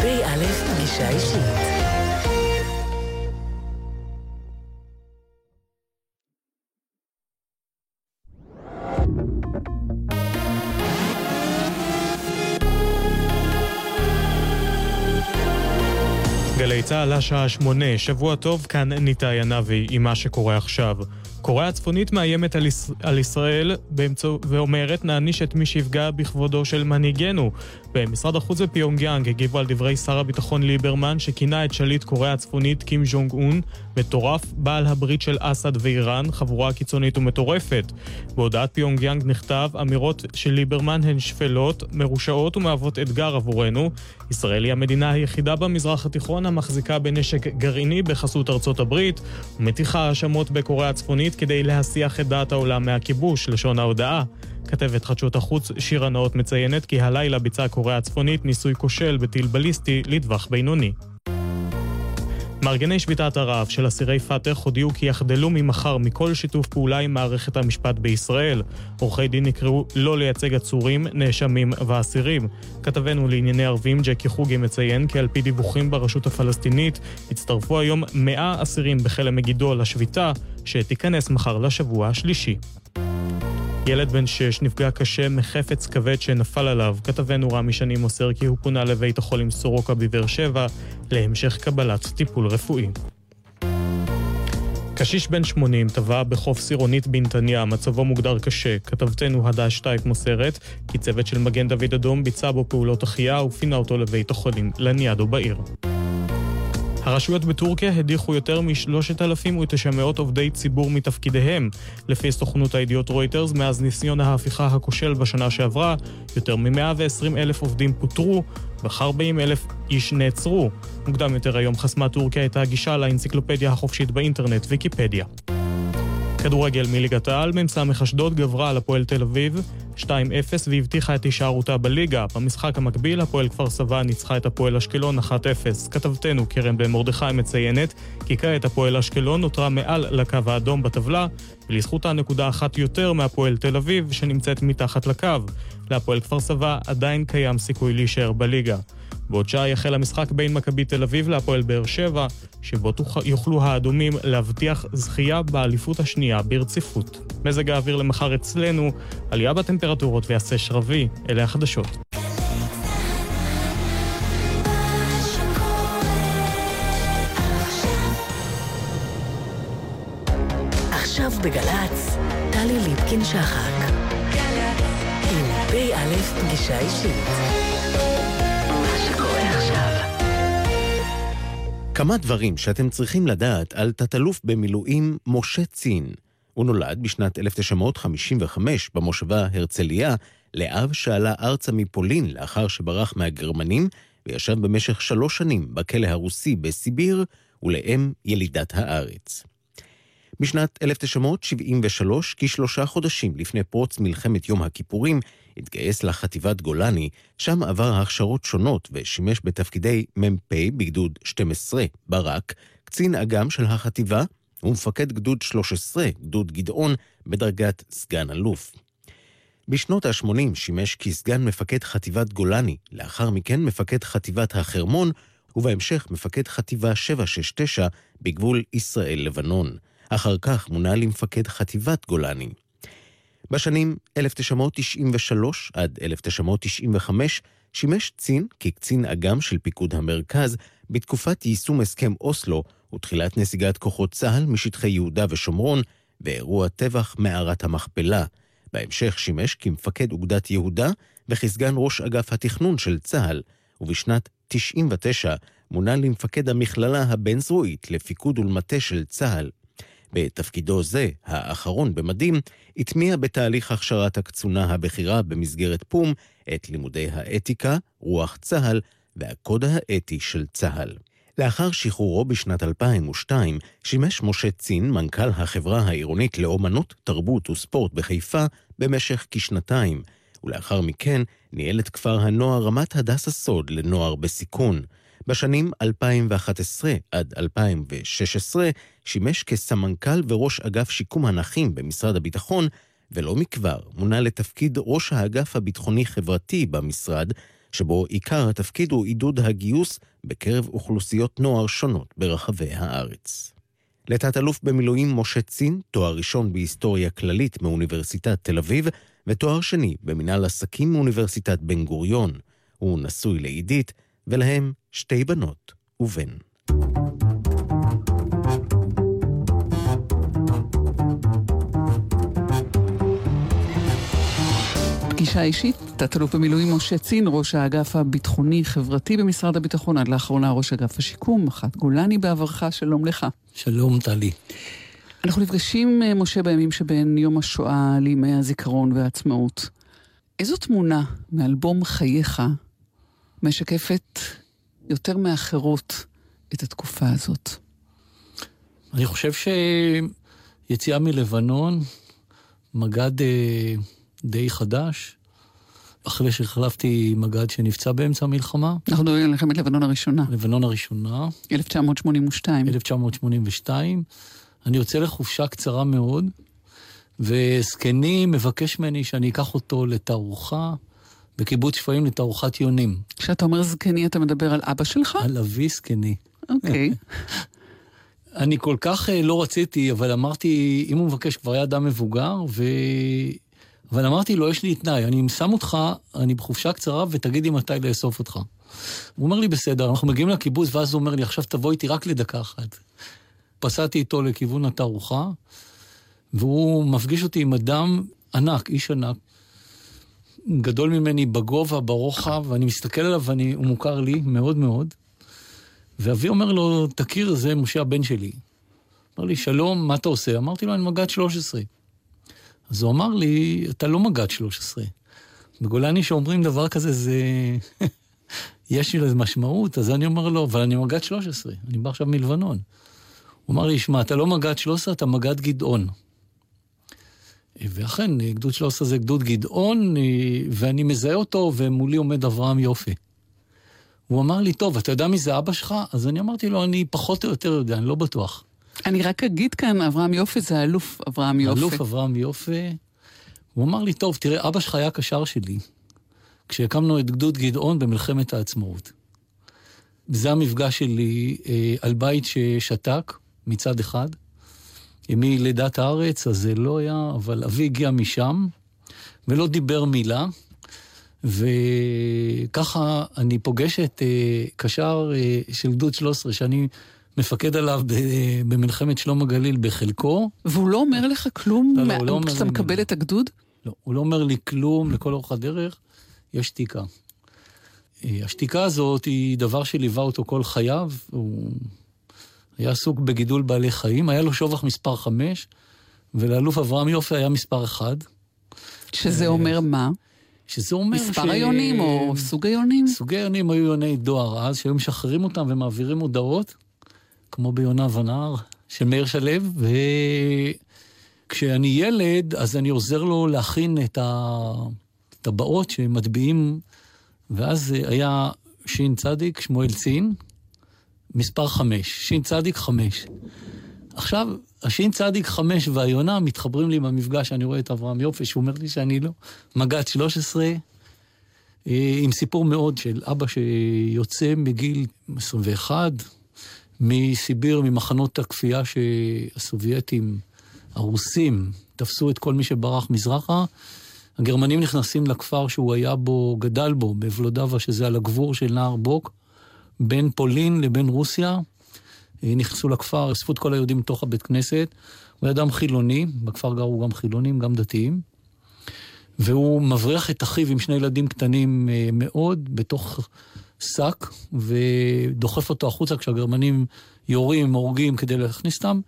פ"א פגישה אישית. גלי צה"ל השעה שמונה, שבוע טוב, כאן ניתאי ענבי עם מה שקורה עכשיו. קוריאה הצפונית מאיימת על, יש... על ישראל באמצע... ואומרת נעניש את מי שיפגע בכבודו של מנהיגנו. במשרד החוץ בפיונגיאנג הגיבו על דברי שר הביטחון ליברמן שכינה את שליט קוריאה הצפונית קים ז'ונג און מטורף, בעל הברית של אסד ואיראן, חבורה קיצונית ומטורפת. בהודעת פיונגיאנג נכתב אמירות של ליברמן הן שפלות, מרושעות ומהוות אתגר עבורנו. ישראל היא המדינה היחידה במזרח התיכון המחזיקה בנשק גרעיני בחסות ארצות הברית ומטיחה האשמות בקוריאה הצפונית כדי להסיח את דעת העולם מהכיבוש, לשון ההודעה. כתבת חדשות החוץ שירה נאות מציינת כי הלילה ביצעה קוריאה הצפונית ניסוי כושל בטיל בליסטי לטווח בינוני. מארגני שביתת הרעב של אסירי פת"ח הודיעו כי יחדלו ממחר מכל שיתוף פעולה עם מערכת המשפט בישראל. עורכי דין נקראו לא לייצג עצורים, נאשמים ואסירים. כתבנו לענייני ערבים ג'קי חוגי מציין כי על פי דיווחים ברשות הפלסטינית הצטרפו היום 100 אסירים בכלא מגידו לשביתה, שתיכנס מחר לשבוע השלישי. ילד בן שש נפגע קשה מחפץ כבד שנפל עליו. כתבנו רמי שני מוסר כי הוא פונה לבית החולים סורוקה בבאר שבע להמשך קבלת טיפול רפואי. קשיש בן 80 טבע בחוף סירונית בנתניה, מצבו מוגדר קשה. כתבתנו הדש שטייק מוסרת כי צוות של מגן דוד אדום ביצע בו פעולות החייאה ופינה אותו לבית החולים לניאדו בעיר. הרשויות בטורקיה הדיחו יותר מ-3,900 עובדי ציבור מתפקידיהם. לפי סוכנות הידיעות רויטרס, מאז ניסיון ההפיכה הכושל בשנה שעברה, יותר מ-120 אלף עובדים פוטרו, וכ-40 אלף איש נעצרו. מוקדם יותר היום חסמה טורקיה את הגישה לאנציקלופדיה החופשית באינטרנט, ויקיפדיה. כדורגל מליגת העל, מ"ס אשדוד גברה על הפועל תל אביב 2-0 והבטיחה את הישארותה בליגה. במשחק המקביל, הפועל כפר סבא ניצחה את הפועל אשקלון 1-0. כתבתנו קרן בן מרדכי מציינת כי כעת הפועל אשקלון נותרה מעל לקו האדום בטבלה, ולזכותה נקודה אחת יותר מהפועל תל אביב, שנמצאת מתחת לקו. להפועל כפר סבא עדיין קיים סיכוי להישאר בליגה. בעוד שעה יחל המשחק בין מכבי תל אביב להפועל באר שבע, שבו יוכלו האדומים להבטיח זכייה באליפות השנייה ברציפות. מזג האוויר למחר אצלנו, עלייה בטמפרטורות ויעשה שרבי, אלה החדשות. עכשיו בגל"צ, טלי ליפקין-שחק. עם פ"א פגישה אישית. כמה דברים שאתם צריכים לדעת על תת-אלוף במילואים משה צין. הוא נולד בשנת 1955 במושבה הרצליה, לאב שעלה ארצה מפולין לאחר שברח מהגרמנים, וישב במשך שלוש שנים בכלא הרוסי בסיביר, ולאם ילידת הארץ. בשנת 1973, כשלושה חודשים לפני פרוץ מלחמת יום הכיפורים, התגייס לחטיבת גולני, שם עבר הכשרות שונות ושימש בתפקידי מ"פ בגדוד 12, ברק, קצין אג"ם של החטיבה ומפקד גדוד 13, גדוד גדעון, בדרגת סגן אלוף. בשנות ה-80 שימש כסגן מפקד חטיבת גולני, לאחר מכן מפקד חטיבת החרמון, ובהמשך מפקד חטיבה 769 בגבול ישראל-לבנון. אחר כך מונה למפקד חטיבת גולני. בשנים 1993 עד 1995 שימש צין כקצין אג"ם של פיקוד המרכז בתקופת יישום הסכם אוסלו ותחילת נסיגת כוחות צה"ל משטחי יהודה ושומרון ואירוע טבח מערת המכפלה. בהמשך שימש כמפקד אוגדת יהודה וכסגן ראש אגף התכנון של צה"ל, ובשנת 99 מונה למפקד המכללה הבין-זרועית לפיקוד ולמטה של צה"ל. בתפקידו זה, האחרון במדים, הטמיע בתהליך הכשרת הקצונה הבכירה במסגרת פו"ם את לימודי האתיקה, רוח צה"ל והקוד האתי של צה"ל. לאחר שחרורו בשנת 2002, שימש משה צין מנכ"ל החברה העירונית לאומנות, תרבות וספורט בחיפה במשך כשנתיים, ולאחר מכן ניהל את כפר הנוער רמת הדס הסוד לנוער בסיכון. בשנים 2011 עד 2016 שימש כסמנכ"ל וראש אגף שיקום הנכים במשרד הביטחון, ולא מכבר מונה לתפקיד ראש האגף הביטחוני-חברתי במשרד, שבו עיקר התפקיד הוא עידוד הגיוס בקרב אוכלוסיות נוער שונות ברחבי הארץ. לתת-אלוף במילואים משה צין, תואר ראשון בהיסטוריה כללית מאוניברסיטת תל אביב, ותואר שני במנהל עסקים מאוניברסיטת בן גוריון. הוא נשוי לעידית, ולהם שתי בנות ובן. פגישה אישית, תת-אלוף במילואים משה צין, ראש האגף הביטחוני-חברתי במשרד הביטחון, עד לאחרונה ראש אגף השיקום, מח"ט גולני בעברך, שלום לך. שלום, טלי. אנחנו נפגשים, אה, משה, בימים שבין יום השואה לימי הזיכרון והעצמאות. איזו תמונה מאלבום חייך משקפת יותר מאחרות את התקופה הזאת? אני חושב שיציאה מלבנון, מג"ד אה, די חדש, אחרי שהחלפתי מג"ד שנפצע באמצע המלחמה. אנחנו מדברים על מלחמת לבנון הראשונה. לבנון הראשונה. 1982. 1982. אני יוצא לחופשה קצרה מאוד, וזקני מבקש ממני שאני אקח אותו לתערוכה בקיבוץ שפיים לתערוכת יונים. כשאתה אומר זקני, אתה מדבר על אבא שלך? על אבי זקני. אוקיי. אני כל כך אה, לא רציתי, אבל אמרתי, אם הוא מבקש, כבר היה אדם מבוגר, ו... אבל אמרתי לו, יש לי תנאי, אני שם אותך, אני בחופשה קצרה, ותגיד לי מתי לאסוף אותך. הוא אומר לי, בסדר, אנחנו מגיעים לקיבוץ, ואז הוא אומר לי, עכשיו תבוא איתי רק לדקה אחת. פסעתי איתו לכיוון התערוכה, והוא מפגיש אותי עם אדם ענק, איש ענק, גדול ממני בגובה, ברוחב, ואני מסתכל עליו והוא מוכר לי מאוד מאוד. ואבי אומר לו, תכיר, זה משה הבן שלי. אמר לי, שלום, מה אתה עושה? אמרתי לו, אני מג"ד 13. אז הוא אמר לי, אתה לא מג"ד 13. בגולני שאומרים דבר כזה, זה... יש לי לזה משמעות, אז אני אומר לו, אבל אני מג"ד 13, אני בא עכשיו מלבנון. הוא אמר לי, שמע, אתה לא מג"ד 13, אתה מג"ד גדעון. ואכן, גדוד 13 זה גדוד גדעון, ואני מזהה אותו, ומולי עומד אברהם יופי. הוא אמר לי, טוב, אתה יודע מי זה אבא שלך? אז אני אמרתי לו, אני פחות או יותר יודע, אני לא בטוח. אני רק אגיד כאן, אברהם יופי זה אלוף אברהם יופי. אלוף אברהם יופי. הוא אמר לי, טוב, תראה, אבא שלך היה קשר שלי, כשהקמנו את גדוד גדעון במלחמת העצמאות. זה המפגש שלי אה, על בית ששתק מצד אחד, מלידת הארץ, אז זה לא היה, אבל אבי הגיע משם, ולא דיבר מילה, וככה אני פוגש את אה, קשר אה, של גדוד 13, שאני מפקד עליו במלחמת שלום הגליל בחלקו. והוא לא אומר לך כלום לא, לא, הוא לא אומר כשאתה מקבל לי... את הגדוד? לא, הוא לא אומר לי כלום לכל אורך הדרך, יש שתיקה. אה, השתיקה הזאת היא דבר שליווה אותו כל חייו, הוא היה עסוק בגידול בעלי חיים, היה לו שובח מספר 5, ולאלוף אברהם יופי היה מספר 1. שזה אומר מה? שזה אומר מספר ש... מספר היונים או סוג היונים? סוגי היונים היו יוני דואר אז, שהיו משחררים אותם ומעבירים הודעות, כמו ביונה ונער של מאיר שלו, וכשאני ילד, אז אני עוזר לו להכין את הטבעות שמטביעים, ואז היה שין צדיק, שמואל צין, מספר חמש, שין צדיק חמש. עכשיו, השין צדיק חמש והיונה מתחברים לי עם המפגש שאני רואה את אברהם יופי, שהוא אומר לי שאני לא. מג"ד 13, אה, עם סיפור מאוד של אבא שיוצא מגיל 21, מסיביר, ממחנות הכפייה שהסובייטים, הרוסים, תפסו את כל מי שברח מזרחה. הגרמנים נכנסים לכפר שהוא היה בו, גדל בו, בוולודבה, שזה על הגבור של נהר בוק. בין פולין לבין רוסיה. אה, נכנסו לכפר, אספו את כל היהודים מתוך הבית כנסת. הוא היה אדם חילוני, בכפר גרו גם חילונים, גם דתיים. והוא מבריח את אחיו עם שני ילדים קטנים אה, מאוד בתוך שק, ודוחף אותו החוצה כשהגרמנים יורים, הורגים כדי להכניס אותם,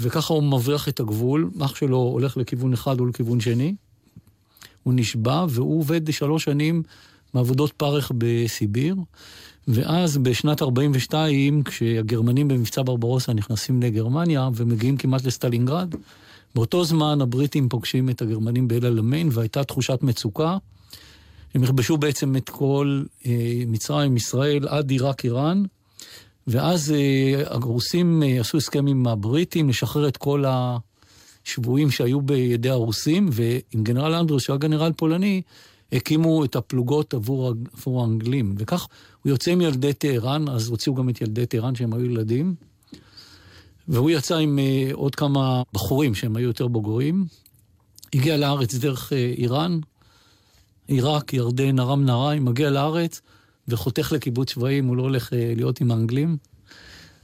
וככה הוא מבריח את הגבול. אח שלו הולך לכיוון אחד ולכיוון שני. הוא נשבע, והוא עובד שלוש שנים מעבודות פרך בסיביר. ואז בשנת 42, כשהגרמנים במבצע ברברוסה נכנסים לגרמניה ומגיעים כמעט לסטלינגרד, באותו זמן הבריטים פוגשים את הגרמנים באל אלמיין והייתה תחושת מצוקה. הם יכבשו בעצם את כל אה, מצרים, ישראל, עד עיראק, איראן, ואז אה, הרוסים אה, עשו הסכם עם הבריטים לשחרר את כל השבויים שהיו בידי הרוסים, ועם גנרל אנדרוס, שהיה גנרל פולני, הקימו את הפלוגות עבור, עבור האנגלים, וכך הוא יוצא עם ילדי טהרן, אז הוציאו גם את ילדי טהרן שהם היו ילדים, והוא יצא עם uh, עוד כמה בחורים שהם היו יותר בוגרים, הגיע לארץ דרך uh, איראן, עיראק, ירדן, ארם נהריים, מגיע לארץ וחותך לקיבוץ צבאים, הוא לא הולך uh, להיות עם האנגלים,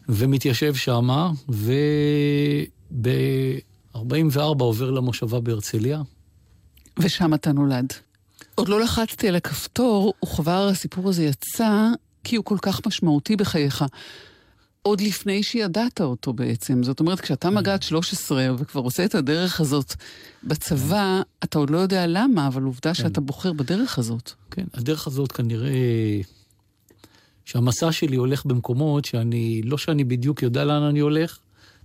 ומתיישב שמה, וב-44 עובר למושבה בהרצליה. ושם אתה נולד. עוד לא לחצתי על הכפתור, וכבר הסיפור הזה יצא, כי הוא כל כך משמעותי בחייך. עוד לפני שידעת אותו בעצם. זאת אומרת, כשאתה מג"ד 13 וכבר עושה את הדרך הזאת בצבא, אתה עוד לא יודע למה, אבל עובדה כן. שאתה בוחר בדרך הזאת. כן, הדרך הזאת כנראה... שהמסע שלי הולך במקומות שאני, לא שאני בדיוק יודע לאן אני הולך,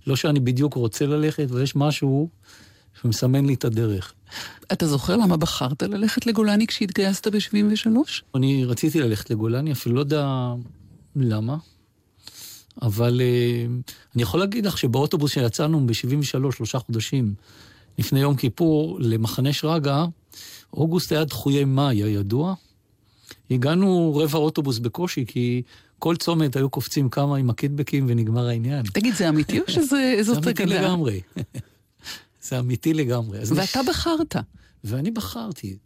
לא שאני בדיוק רוצה ללכת, ויש משהו שמסמן לי את הדרך. אתה זוכר למה בחרת ללכת לגולני כשהתגייסת ב-73? אני רציתי ללכת לגולני, אפילו לא יודע למה, אבל uh, אני יכול להגיד לך שבאוטובוס שיצאנו ב-73, שלושה חודשים לפני יום כיפור, למחנה שרגא, אוגוסט היה דחויי מאי, הידוע. הגענו רבע אוטובוס בקושי, כי כל צומת היו קופצים כמה עם הקיטבקים ונגמר העניין. תגיד, זה אמיתי או שזה זה אמיתי לגמרי. זה אמיתי לגמרי. ואתה יש... בחרת. ואני בחרתי.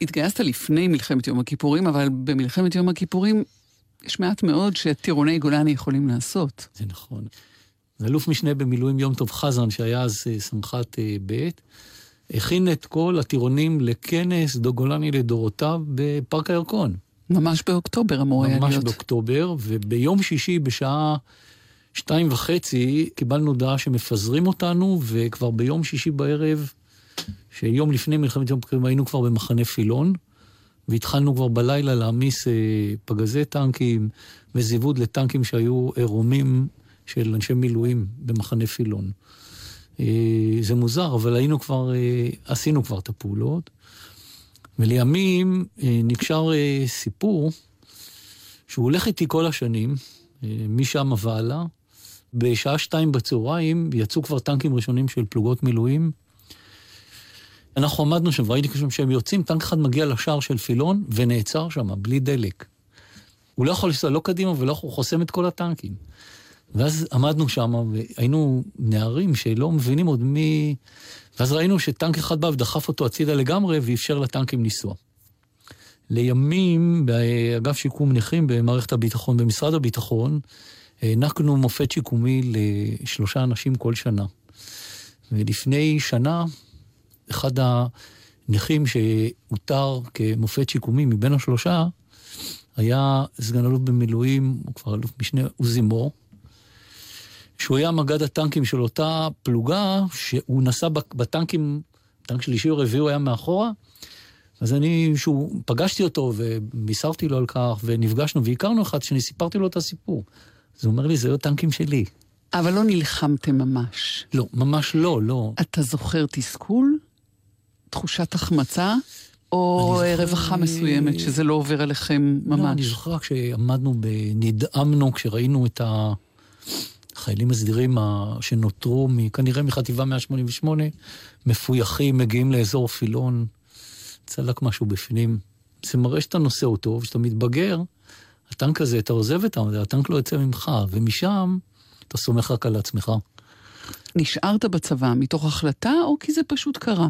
התגייסת לפני מלחמת יום הכיפורים, אבל במלחמת יום הכיפורים יש מעט מאוד שטירוני גולני יכולים לעשות. זה נכון. זה אלוף משנה במילואים יום טוב חזן, שהיה אז אה, סמח"ט אה, ב', הכין את כל הטירונים לכנס דו גולני לדורותיו בפארק הירקון. ממש באוקטובר אמור היה להיות. ממש באוקטובר, וביום שישי בשעה שתיים וחצי קיבלנו הודעה שמפזרים אותנו, וכבר ביום שישי בערב, שיום לפני מלחמת יום הכיפורים היינו כבר במחנה פילון, והתחלנו כבר בלילה להעמיס אה, פגזי טנקים וזיווד לטנקים שהיו עירומים של אנשי מילואים במחנה פילון. אה, זה מוזר, אבל היינו כבר, אה, עשינו כבר את הפעולות. ולימים אה, נקשר אה, סיפור שהוא הולך איתי כל השנים, אה, משם והלאה. בשעה שתיים בצהריים יצאו כבר טנקים ראשונים של פלוגות מילואים. אנחנו עמדנו שם, וראיתי כשם שהם יוצאים, טנק אחד מגיע לשער של פילון ונעצר שם, בלי דלק. הוא לא יכול לנסוע לא קדימה ולא הוא חוסם את כל הטנקים. ואז עמדנו שם, והיינו נערים שלא מבינים עוד מי... ואז ראינו שטנק אחד בא ודחף אותו הצידה לגמרי, ואפשר לטנקים לנסוע. לימים, באגף שיקום נכים במערכת הביטחון, במשרד הביטחון, הענקנו מופת שיקומי לשלושה אנשים כל שנה. ולפני שנה, אחד הנכים שאותר כמופת שיקומי מבין השלושה, היה סגן אלוף במילואים, הוא כבר אלוף משנה, עוזי מור, שהוא היה מג"ד הטנקים של אותה פלוגה, שהוא נסע בטנקים, טנק שלישי או רביעי הוא היה מאחורה, אז אני, שהוא, פגשתי אותו ובישרתי לו על כך, ונפגשנו והכרנו אחד שאני סיפרתי לו את הסיפור. אז הוא אומר לי, זה היו טנקים שלי. אבל לא נלחמתם ממש. לא, ממש לא, לא. אתה זוכר תסכול? תחושת החמצה? או. רווחה מסוימת, שזה לא עובר עליכם ממש? לא, אני זוכר רק שעמדנו, נדהמנו כשראינו את החיילים הסדירים שנותרו, כנראה מחטיבה 188, מפויחים, מגיעים לאזור פילון, צלק משהו בפנים. זה מראה שאתה נושא אותו, ושאתה מתבגר, הטנק הזה, אתה עוזב את זה, הטנק לא יוצא ממך, ומשם אתה סומך רק על עצמך. נשארת בצבא מתוך החלטה, או כי זה פשוט קרה?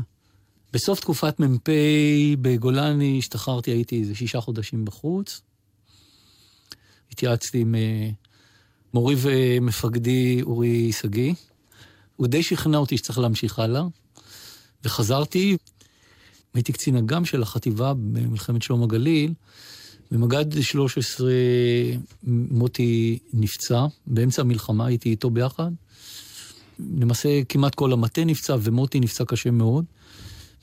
בסוף תקופת מ"פ בגולני השתחררתי, הייתי איזה שישה חודשים בחוץ. התייעצתי עם אה, מורי ומפקדי אורי שגיא. הוא די שכנע אותי שצריך להמשיך הלאה, וחזרתי. הייתי קצין אג"ם של החטיבה במלחמת שלום הגליל, במג"ד 13 מוטי נפצע, באמצע המלחמה הייתי איתו ביחד. למעשה כמעט כל המטה נפצע ומוטי נפצע קשה מאוד.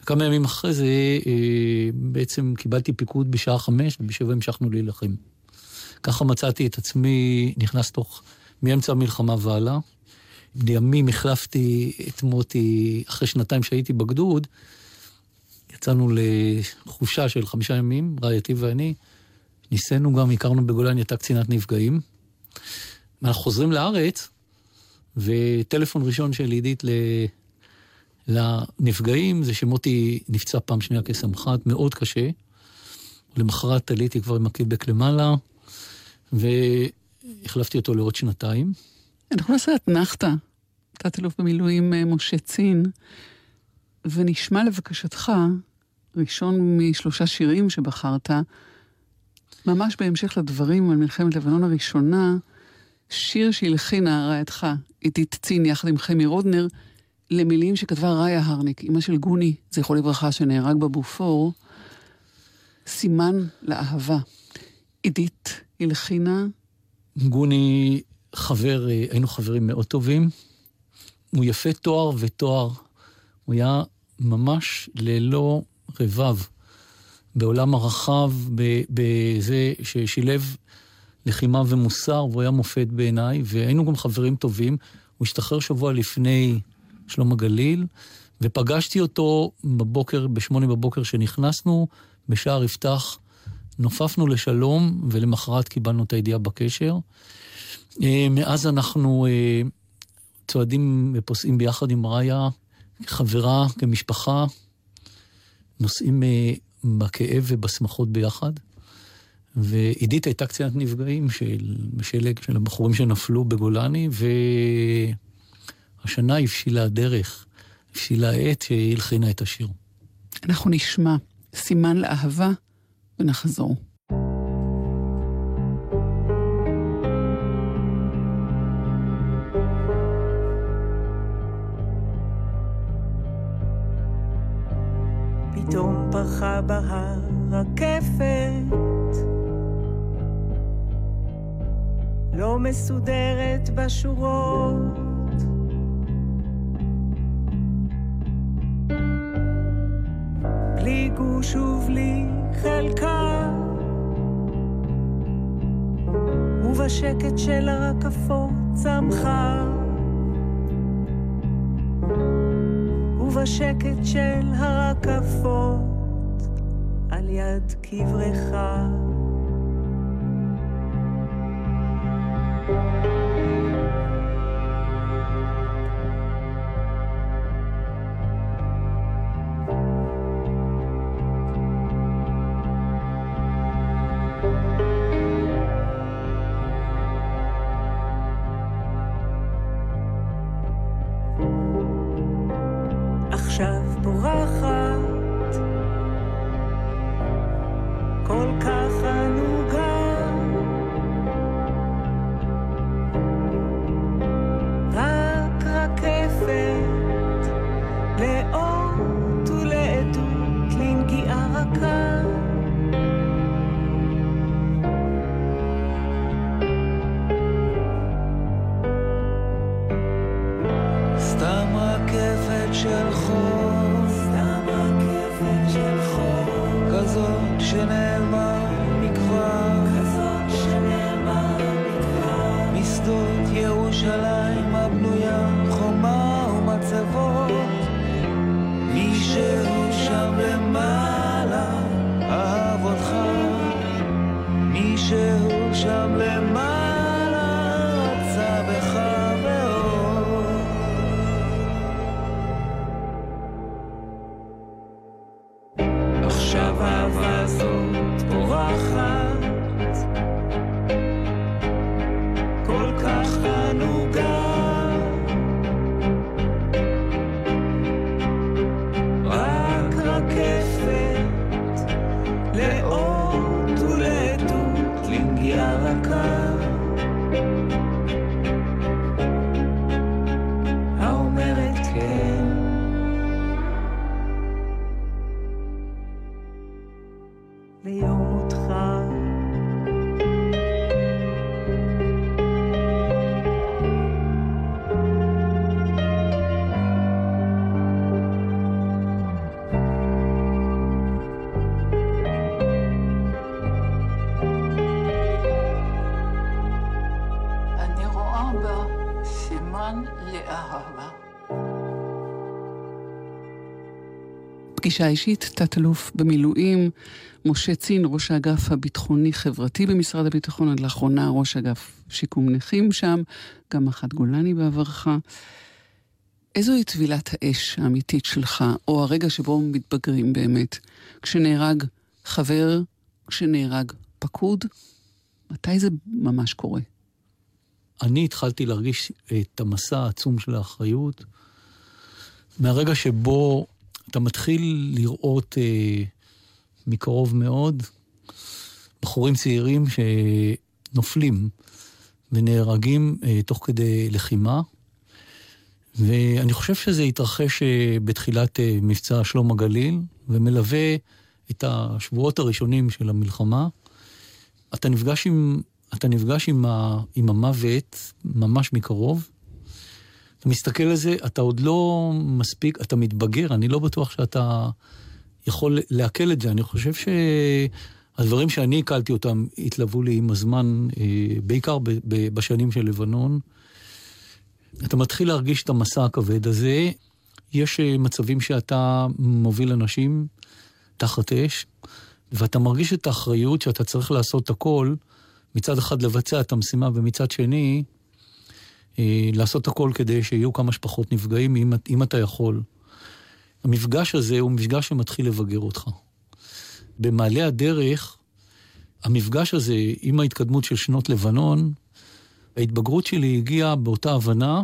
וכמה ימים אחרי זה אה, בעצם קיבלתי פיקוד בשעה חמש ובשבע המשכנו להילחם. ככה מצאתי את עצמי נכנס תוך, מאמצע המלחמה והלאה. לימים החלפתי את מוטי אחרי שנתיים שהייתי בגדוד. יצאנו לחופשה של חמישה ימים, רעייתי ואני. ניסינו גם, הכרנו בגולני, הייתה קצינת נפגעים. אנחנו חוזרים לארץ, וטלפון ראשון של עידית לנפגעים זה שמוטי נפצע פעם שנייה כסמח"ט, מאוד קשה. למחרת עליתי כבר עם הקיבק למעלה, והחלפתי אותו לעוד שנתיים. אנחנו נעשה אתנחתא, תת-אלוף במילואים אה, משה צין, ונשמע לבקשתך, ראשון משלושה שירים שבחרת, ממש בהמשך לדברים על מלחמת לבנון הראשונה, שיר שהלחינה רעייתך, עידית צין, יחד עם חמי רודנר, למילים שכתבה ראיה הרניק, אימא של גוני, זכרו לברכה, שנהרג בבופור, סימן לאהבה. עידית הלחינה. גוני חבר, היינו חברים מאוד טובים. הוא יפה תואר ותואר. הוא היה ממש ללא רבב בעולם הרחב, בזה ששילב לחימה ומוסר, והוא היה מופת בעיניי, והיינו גם חברים טובים. הוא השתחרר שבוע לפני שלום הגליל, ופגשתי אותו בבוקר, בשמונה בבוקר שנכנסנו, בשער יפתח, נופפנו לשלום, ולמחרת קיבלנו את הידיעה בקשר. אה, מאז אנחנו אה, צועדים ופוסעים ביחד עם ראיה, כחברה, כמשפחה, נוסעים אה, בכאב ובשמחות ביחד. ועידית הייתה קצינת נפגעים של, בשלג של הבחורים שנפלו בגולני, והשנה הבשילה הדרך, הבשילה העת שהלחינה את השיר. אנחנו נשמע סימן לאהבה ונחזור. פתאום פרחה בה לא מסודרת בשורות. בלי גוש ובלי חלקה, ובשקט של הרקפות צמחה. ובשקט של הרקפות על יד קברך. פגישה אישית, תת-אלוף במילואים, משה צין, ראש האגף הביטחוני-חברתי במשרד הביטחון, עד לאחרונה ראש אגף שיקום נכים שם, גם מח"ט גולני בעברך. איזוהי טבילת האש האמיתית שלך, או הרגע שבו מתבגרים באמת? כשנהרג חבר, כשנהרג פקוד? מתי זה ממש קורה? אני התחלתי להרגיש את המסע העצום של האחריות מהרגע שבו אתה מתחיל לראות אה, מקרוב מאוד בחורים צעירים שנופלים ונהרגים אה, תוך כדי לחימה. ואני חושב שזה התרחש אה, בתחילת אה, מבצע שלום הגליל, ומלווה את השבועות הראשונים של המלחמה. אתה נפגש עם, אתה נפגש עם, ה, עם המוות ממש מקרוב. אתה מסתכל על זה, אתה עוד לא מספיק, אתה מתבגר, אני לא בטוח שאתה יכול לעכל את זה. אני חושב שהדברים שאני עיכלתי אותם התלוו לי עם הזמן, אה, בעיקר בשנים של לבנון. אתה מתחיל להרגיש את המסע הכבד הזה. יש אה, מצבים שאתה מוביל אנשים תחת אש, ואתה מרגיש את האחריות שאתה צריך לעשות הכל, מצד אחד לבצע את המשימה, ומצד שני, לעשות הכל כדי שיהיו כמה שפחות נפגעים, אם, אם אתה יכול. המפגש הזה הוא מפגש שמתחיל לבגר אותך. במעלה הדרך, המפגש הזה עם ההתקדמות של שנות לבנון, ההתבגרות שלי הגיעה באותה הבנה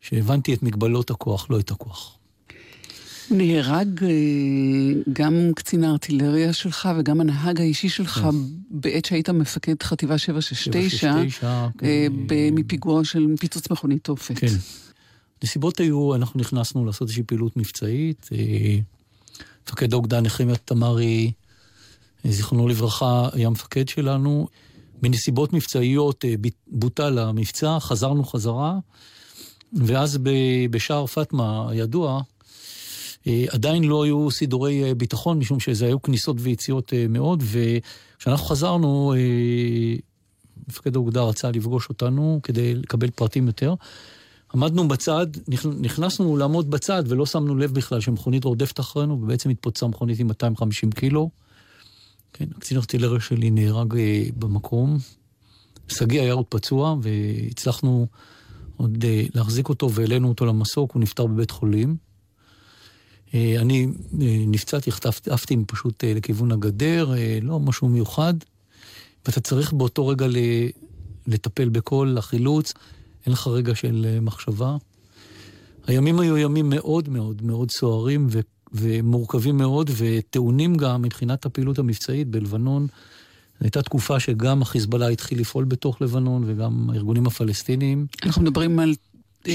שהבנתי את מגבלות הכוח, לא את הכוח. נהרג אה, גם קצין הארטילריה שלך וגם הנהג האישי שלך כן. בעת שהיית מפקד חטיבה 769, 769 כן. מפיגוע של פיצוץ מכונית תופת. כן. נסיבות היו, אנחנו נכנסנו לעשות איזושהי פעילות מבצעית. אה, מפקד האוגדה נחמיה תמרי, זיכרונו לברכה, היה מפקד שלנו. בנסיבות מבצעיות אה, בוטל המבצע, חזרנו חזרה, ואז בשער פטמה הידוע, אה, עדיין לא היו סידורי אה, ביטחון, משום שזה היו כניסות ויציאות מאוד, וכשאנחנו חזרנו, מפקד האוגדה רצה לפגוש אותנו כדי לקבל פרטים יותר. עמדנו בצד, נכנסנו לעמוד בצד ולא שמנו לב בכלל שמכונית רודפת אחרינו, ובעצם התפוצצה מכונית עם 250 קילו. כן, הקצין ארטילריה שלי נהרג אה, במקום. שגיא היה עוד פצוע, והצלחנו עוד אה, להחזיק אותו והעלינו אותו למסוק, הוא נפטר בבית חולים. אה, אני נפצעתי, עפתי פשוט לכיוון הגדר, לא משהו מיוחד. ואתה צריך באותו רגע לטפל בכל החילוץ, אין לך רגע של מחשבה. הימים היו ימים מאוד מאוד מאוד סוערים, ו... ומורכבים מאוד, וטעונים גם מבחינת הפעילות המבצעית בלבנון. הייתה תקופה שגם החיזבאללה התחיל לפעול בתוך לבנון, וגם הארגונים הפלסטיניים. אנחנו מדברים על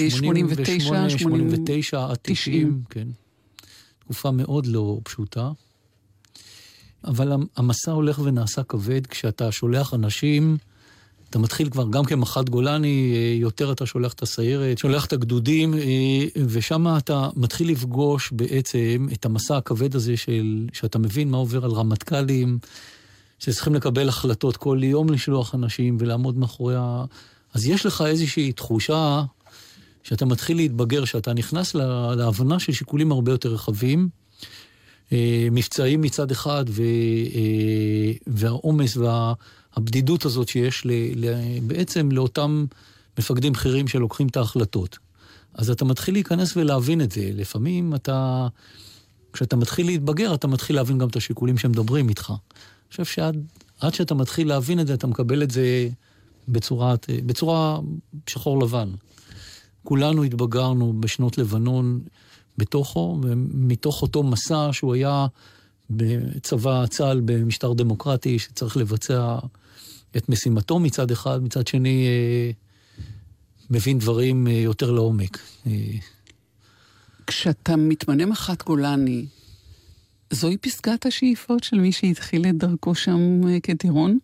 89, 89 עד 90, כן. תקופה מאוד לא פשוטה. אבל המסע הולך ונעשה כבד כשאתה שולח אנשים אתה מתחיל כבר גם כמח"ט גולני, אה, יותר אתה שולח את הסיירת, שולח את הגדודים, אה, ושם אתה מתחיל לפגוש בעצם את המסע הכבד הזה של, שאתה מבין מה עובר על רמטכ"לים, שצריכים לקבל החלטות כל יום לשלוח אנשים ולעמוד מאחורי ה... אז יש לך איזושהי תחושה שאתה מתחיל להתבגר, שאתה נכנס להבנה של שיקולים הרבה יותר רחבים. אה, מבצעים מצד אחד, והעומס וה... הבדידות הזאת שיש ל, ל, בעצם לאותם מפקדים בכירים שלוקחים את ההחלטות. אז אתה מתחיל להיכנס ולהבין את זה. לפעמים אתה, כשאתה מתחיל להתבגר, אתה מתחיל להבין גם את השיקולים שמדברים איתך. אני חושב שעד שאתה מתחיל להבין את זה, אתה מקבל את זה בצורה, בצורה שחור לבן. כולנו התבגרנו בשנות לבנון בתוכו, ומתוך אותו מסע שהוא היה בצבא צה"ל במשטר דמוקרטי שצריך לבצע את משימתו מצד אחד, מצד שני אה, מבין דברים אה, יותר לעומק. אה. כשאתה מתמנה מח"ט גולני, זוהי פסגת השאיפות של מי שהתחיל את דרכו שם כטירון?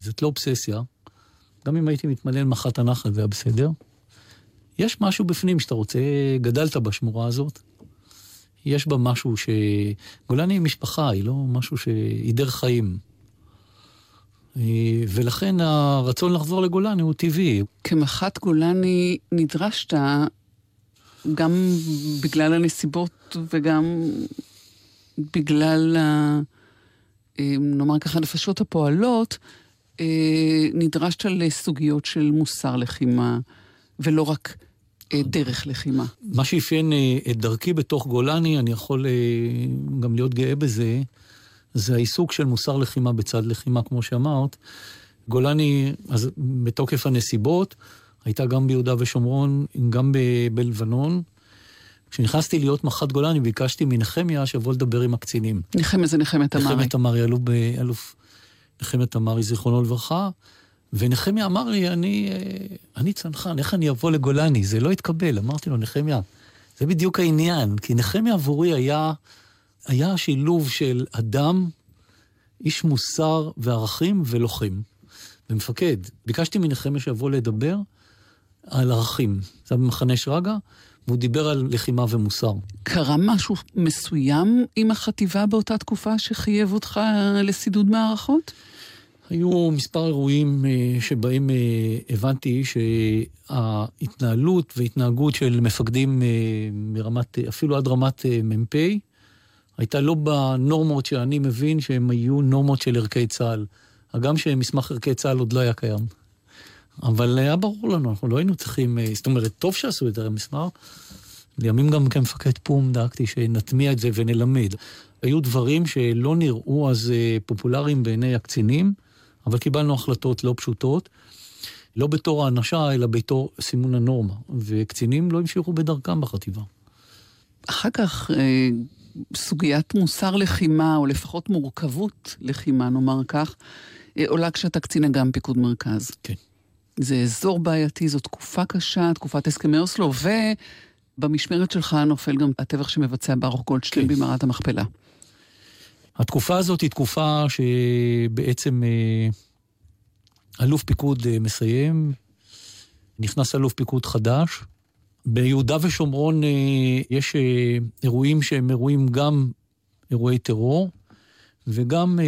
זאת לא אובססיה. גם אם הייתי מתמנה למח"ט הנחל זה היה בסדר. יש משהו בפנים שאתה רוצה, גדלת בשמורה הזאת. יש בה משהו ש... גולני היא משפחה, היא לא משהו ש... היא דרך חיים. אה, ולכן הרצון לחזור לגולני הוא טבעי. כמח"ט גולני נדרשת, גם בגלל הנסיבות וגם בגלל. אה, נאמר ככה, נפשות הפועלות, אה, נדרשת לסוגיות של מוסר לחימה, ולא רק אה, דרך לחימה. מה שאפיין אה, את דרכי בתוך גולני, אני יכול אה, גם להיות גאה בזה, זה העיסוק של מוסר לחימה בצד לחימה, כמו שאמרת. גולני, אז בתוקף הנסיבות, הייתה גם ביהודה ושומרון, גם בלבנון. כשנכנסתי להיות מח"ט גולני, ביקשתי מנחמיה שיבוא לדבר עם הקצינים. נחמיה זה נחמת תמרי. נחמיה תמרי, אלוף, אלוף נחמיה תמרי, זיכרונו לברכה. ונחמיה אמר לי, אני, אני צנחן, איך אני אבוא לגולני? זה לא יתקבל. אמרתי לו, נחמיה, זה בדיוק העניין, כי נחמיה עבורי היה, היה שילוב של אדם, איש מוסר וערכים ולוחם. ומפקד. ביקשתי מנחמיה שיבוא לדבר על ערכים. זה היה במחנה שרגא, והוא דיבר על לחימה ומוסר. קרה משהו מסוים עם החטיבה באותה תקופה שחייב אותך לסידוד מערכות? היו מספר אירועים אה, שבהם אה, הבנתי שההתנהלות והתנהגות של מפקדים אה, מרמת, אפילו עד רמת מ"פ, הייתה לא בנורמות שאני מבין שהן היו נורמות של ערכי צה"ל. הגם שמסמך ערכי צה"ל עוד לא היה קיים. אבל היה ברור לנו, אנחנו לא היינו צריכים, זאת אומרת, טוב שעשו את המסמך. לימים גם כמפקד פום דאגתי שנטמיע את זה ונלמד. היו דברים שלא נראו אז פופולריים בעיני הקצינים, אבל קיבלנו החלטות לא פשוטות, לא בתור האנשה, אלא בתור סימון הנורמה, וקצינים לא המשיכו בדרכם בחטיבה. אחר כך, אה, סוגיית מוסר לחימה, או לפחות מורכבות לחימה, נאמר כך, אה, עולה כשאתה קצין אג"ם פיקוד מרכז. כן. זה אזור בעייתי, זו תקופה קשה, תקופת הסכמי אוסלו, ובמשמרת שלך נופל גם הטבח שמבצע ברוך גולדשטיין כן. במערת המכפלה. התקופה הזאת היא תקופה שבעצם אה, אלוף פיקוד אה, מסיים, נכנס אלוף פיקוד חדש. ביהודה ושומרון אה, יש אירועים שהם אירועים גם אירועי טרור, וגם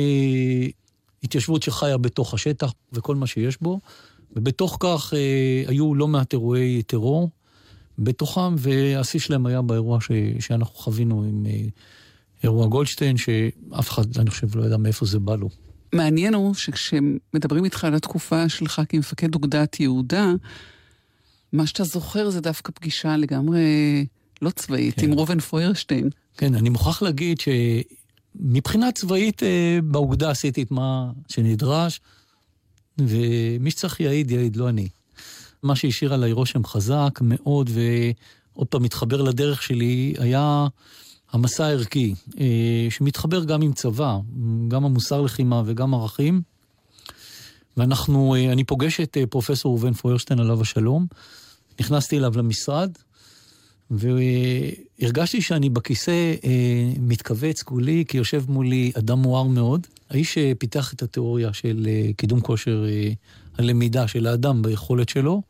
התיישבות שחיה בתוך השטח וכל מה שיש בו, ובתוך כך היו לא מעט אירועי טרור בתוכם, והשיא שלהם היה באירוע ש, שאנחנו חווינו עם אירוע גולדשטיין, שאף אחד, אני חושב, לא ידע מאיפה זה בא לו. מעניין הוא שכשמדברים איתך על התקופה שלך כמפקד אוגדת יהודה, מה שאתה זוכר זה דווקא פגישה לגמרי לא צבאית, כן. עם ראובן פוירשטיין. כן, אני מוכרח להגיד שמבחינה צבאית אה, באוגדה עשיתי את מה שנדרש, ומי שצריך יעיד, יעיד, לא אני. מה שהשאיר עליי רושם חזק מאוד, ועוד פעם מתחבר לדרך שלי, היה המסע הערכי, אה, שמתחבר גם עם צבא, גם המוסר לחימה וגם ערכים. ואנחנו, אה, אני פוגש את אה, פרופסור ראובן פוירשטיין עליו השלום, נכנסתי אליו למשרד, והרגשתי שאני בכיסא מתכווץ כולי, כי יושב מולי אדם מואר מאוד. האיש שפיתח את התיאוריה של קידום כושר הלמידה של האדם ביכולת שלו,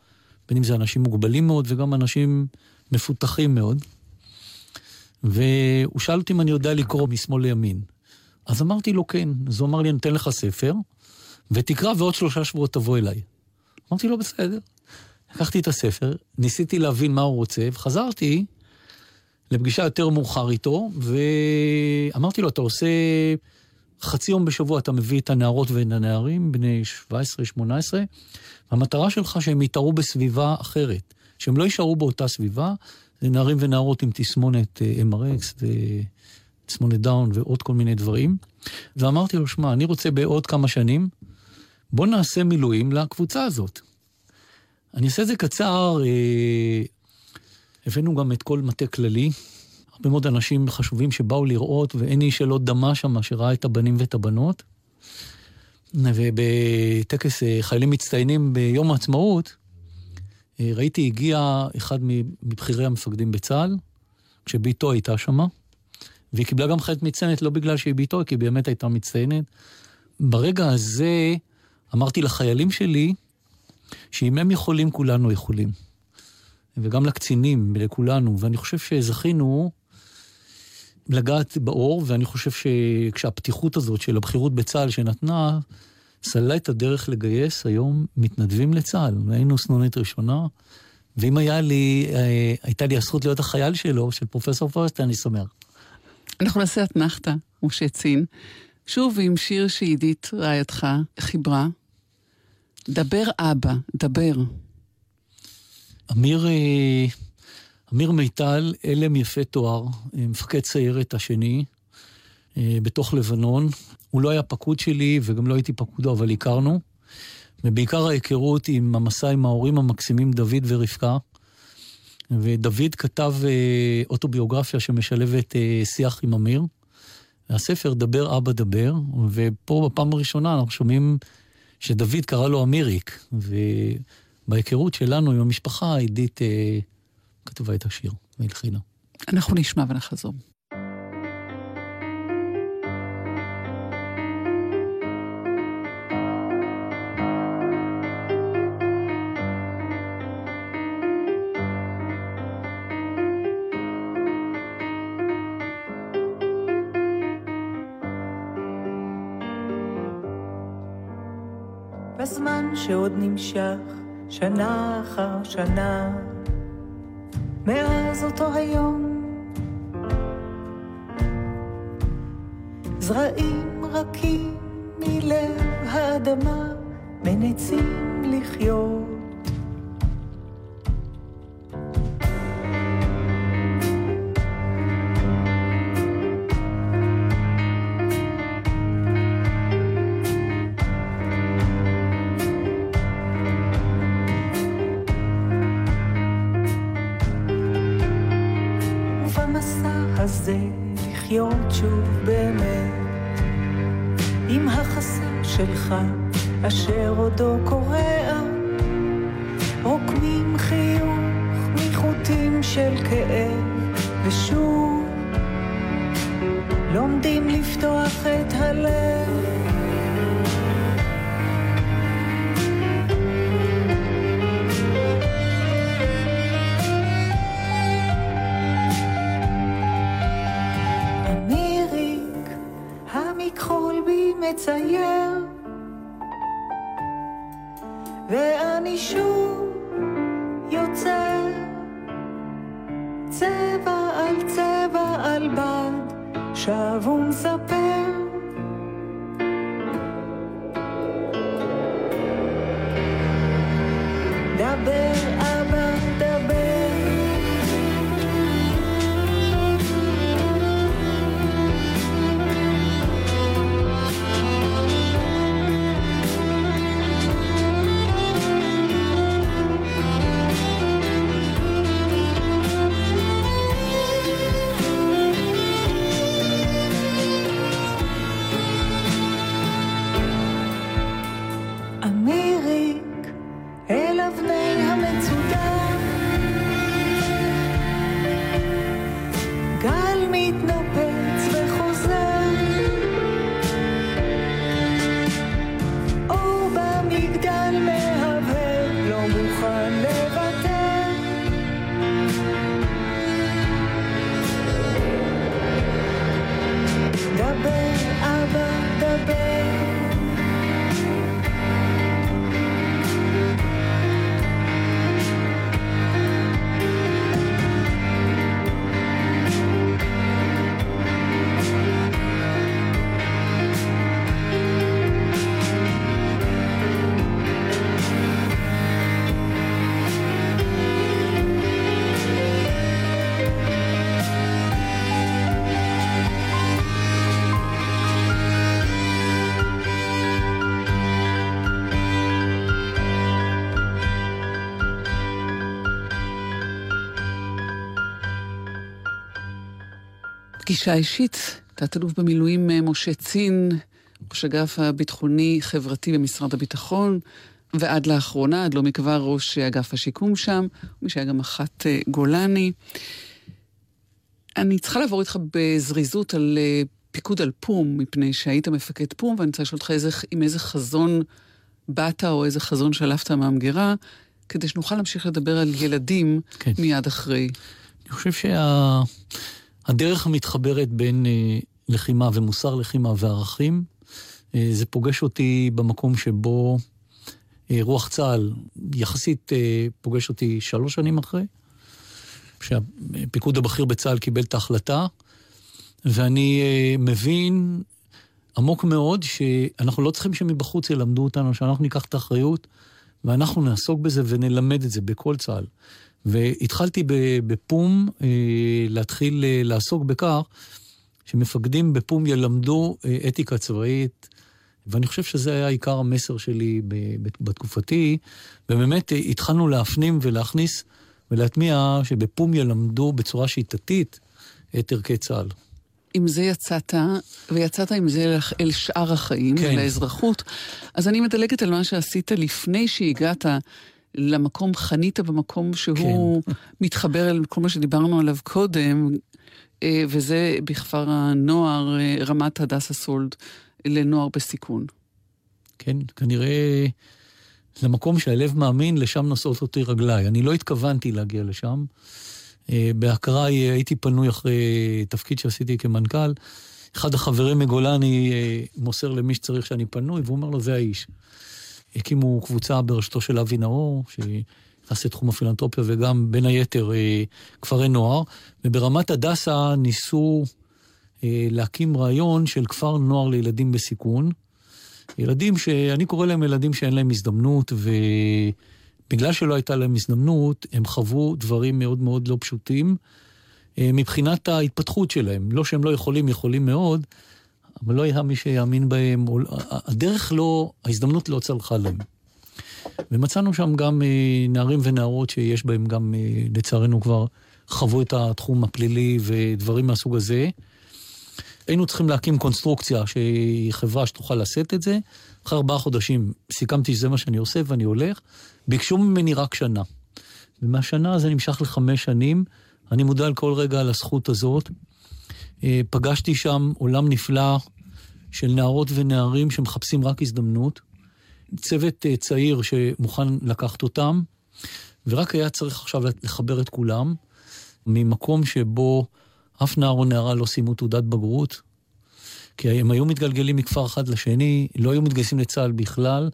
בין אם זה אנשים מוגבלים מאוד וגם אנשים מפותחים מאוד. והוא שאל אותי אם אני יודע לקרוא משמאל לימין. אז אמרתי לו כן. אז הוא אמר לי, אני אתן לך ספר, ותקרא ועוד שלושה שבועות תבוא אליי. אמרתי לו, בסדר. לקחתי את הספר, ניסיתי להבין מה הוא רוצה, וחזרתי לפגישה יותר מאוחר איתו, ואמרתי לו, אתה עושה חצי יום בשבוע, אתה מביא את הנערות ואת הנערים, בני 17-18, והמטרה שלך שהם יתערו בסביבה אחרת, שהם לא יישארו באותה סביבה, זה נערים ונערות עם תסמונת אה, MRX ותסמונת דאון ועוד כל מיני דברים. ואמרתי לו, שמע, אני רוצה בעוד כמה שנים, בוא נעשה מילואים לקבוצה הזאת. אני אעשה את זה קצר, אה, הבאנו גם את כל מטה כללי, הרבה מאוד אנשים חשובים שבאו לראות, ואין איש שלא דמה שם, שראה את הבנים ואת הבנות. ובטקס אה, חיילים מצטיינים ביום העצמאות, ראיתי, הגיע אחד מבכירי המפקדים בצה"ל, כשביתו הייתה שמה, והיא קיבלה גם חיית מצטיינת לא בגלל שהיא ביתו, כי היא באמת הייתה מצטיינת. ברגע הזה אמרתי לחיילים שלי, שאם הם יכולים, כולנו יכולים. וגם לקצינים ולכולנו, ואני חושב שזכינו לגעת באור, ואני חושב שכשהפתיחות הזאת של הבכירות בצה"ל שנתנה, סללה את הדרך לגייס היום מתנדבים לצה"ל. היינו סנונית ראשונה, ואם היה לי, אה, הייתה לי הזכות להיות החייל שלו, של פרופסור פורסט, אני שמח. אנחנו נעשה אתנחתא, משה צין, שוב עם שיר שעידית רעייתך חיברה. דבר אבא, דבר. אמיר, אה, אמיר מיטל, אלם יפה תואר, אה, מפקד סיירת השני, בתוך לבנון. הוא לא היה פקוד שלי וגם לא הייתי פקודו, אבל הכרנו. ובעיקר ההיכרות עם המסע עם ההורים המקסימים דוד ורבקה. ודוד כתב אוטוביוגרפיה שמשלבת שיח עם אמיר. הספר דבר אבא דבר, ופה בפעם הראשונה אנחנו שומעים שדוד קרא לו אמיריק, ובהיכרות שלנו עם המשפחה, עידית אה, כתבה את השיר והלחינה. אנחנו נשמע ונחזור. שעוד נמשך שנה אחר שנה, מאז אותו היום. זרעים רכים מלב האדמה מנצים לחיות. מצייר ואני שוב יוצר צבע על צבע על בד, שב ומספר. פגישה אישית, תת-אלוף במילואים אה, משה צין, ראש אגף הביטחוני-חברתי במשרד הביטחון, ועד לאחרונה, עד לא מכבר, ראש אגף השיקום שם, מי שהיה גם אחת אה, גולני. אני צריכה לעבור איתך בזריזות על אה, פיקוד על פום, מפני שהיית מפקד פום, ואני רוצה לשאול אותך איזה, עם איזה חזון באת או איזה חזון שלפת מהמגירה, כדי שנוכל להמשיך לדבר על ילדים כן. מיד אחרי. אני חושב שה... הדרך המתחברת בין אה, לחימה ומוסר לחימה וערכים, אה, זה פוגש אותי במקום שבו אה, רוח צה"ל יחסית פוגש אותי שלוש שנים אחרי, שהפיקוד הבכיר בצה"ל קיבל את ההחלטה, ואני מבין עמוק מאוד שאנחנו לא צריכים שמבחוץ ילמדו אותנו, שאנחנו ניקח את האחריות ואנחנו נעסוק בזה ונלמד את זה בכל צה"ל. והתחלתי בפום אה, להתחיל אה, לעסוק בכך שמפקדים בפום ילמדו אה, אתיקה צבאית, ואני חושב שזה היה עיקר המסר שלי בתקופתי, ובאמת התחלנו להפנים ולהכניס ולהטמיע שבפום ילמדו בצורה שיטתית את ערכי צה"ל. עם זה יצאת, ויצאת עם זה אל שאר החיים, כן. אל האזרחות. אז אני מדלגת על מה שעשית לפני שהגעת למקום, חנית במקום שהוא כן. מתחבר אל כל מה שדיברנו עליו קודם, אה, וזה בכפר הנוער, אה, רמת הדסה סולד, לנוער בסיכון. כן, כנראה למקום שהלב מאמין, לשם נושאות אותי רגליי. אני לא התכוונתי להגיע לשם. אה, בהכרה הייתי פנוי אחרי תפקיד שעשיתי כמנכ"ל. אחד החברים מגולני מוסר למי שצריך שאני פנוי, והוא אומר לו, זה האיש. הקימו קבוצה בראשותו של אבי נאור, שנכנס לתחום הפילנטרופיה, וגם בין היתר אה, כפרי נוער, וברמת הדסה ניסו אה, להקים רעיון של כפר נוער לילדים בסיכון. ילדים שאני קורא להם ילדים שאין להם הזדמנות, ובגלל שלא הייתה להם הזדמנות, הם חוו דברים מאוד מאוד לא פשוטים אה, מבחינת ההתפתחות שלהם. לא שהם לא יכולים, יכולים מאוד, אבל לא היה מי שיאמין בהם, הדרך לא, ההזדמנות לא צלחה להם. ומצאנו שם גם אה, נערים ונערות שיש בהם גם, אה, לצערנו כבר חוו את התחום הפלילי ודברים מהסוג הזה. היינו צריכים להקים קונסטרוקציה שהיא חברה שתוכל לשאת את זה. אחרי ארבעה חודשים סיכמתי שזה מה שאני עושה ואני הולך. ביקשו ממני רק שנה. ומהשנה זה נמשך לחמש שנים. אני מודע על כל רגע על הזכות הזאת. אה, פגשתי שם עולם נפלא של נערות ונערים שמחפשים רק הזדמנות. צוות אה, צעיר שמוכן לקחת אותם, ורק היה צריך עכשיו לחבר את כולם ממקום שבו אף נער או נערה לא סיימו תעודת בגרות, כי הם היו מתגלגלים מכפר אחד לשני, לא היו מתגייסים לצה"ל בכלל.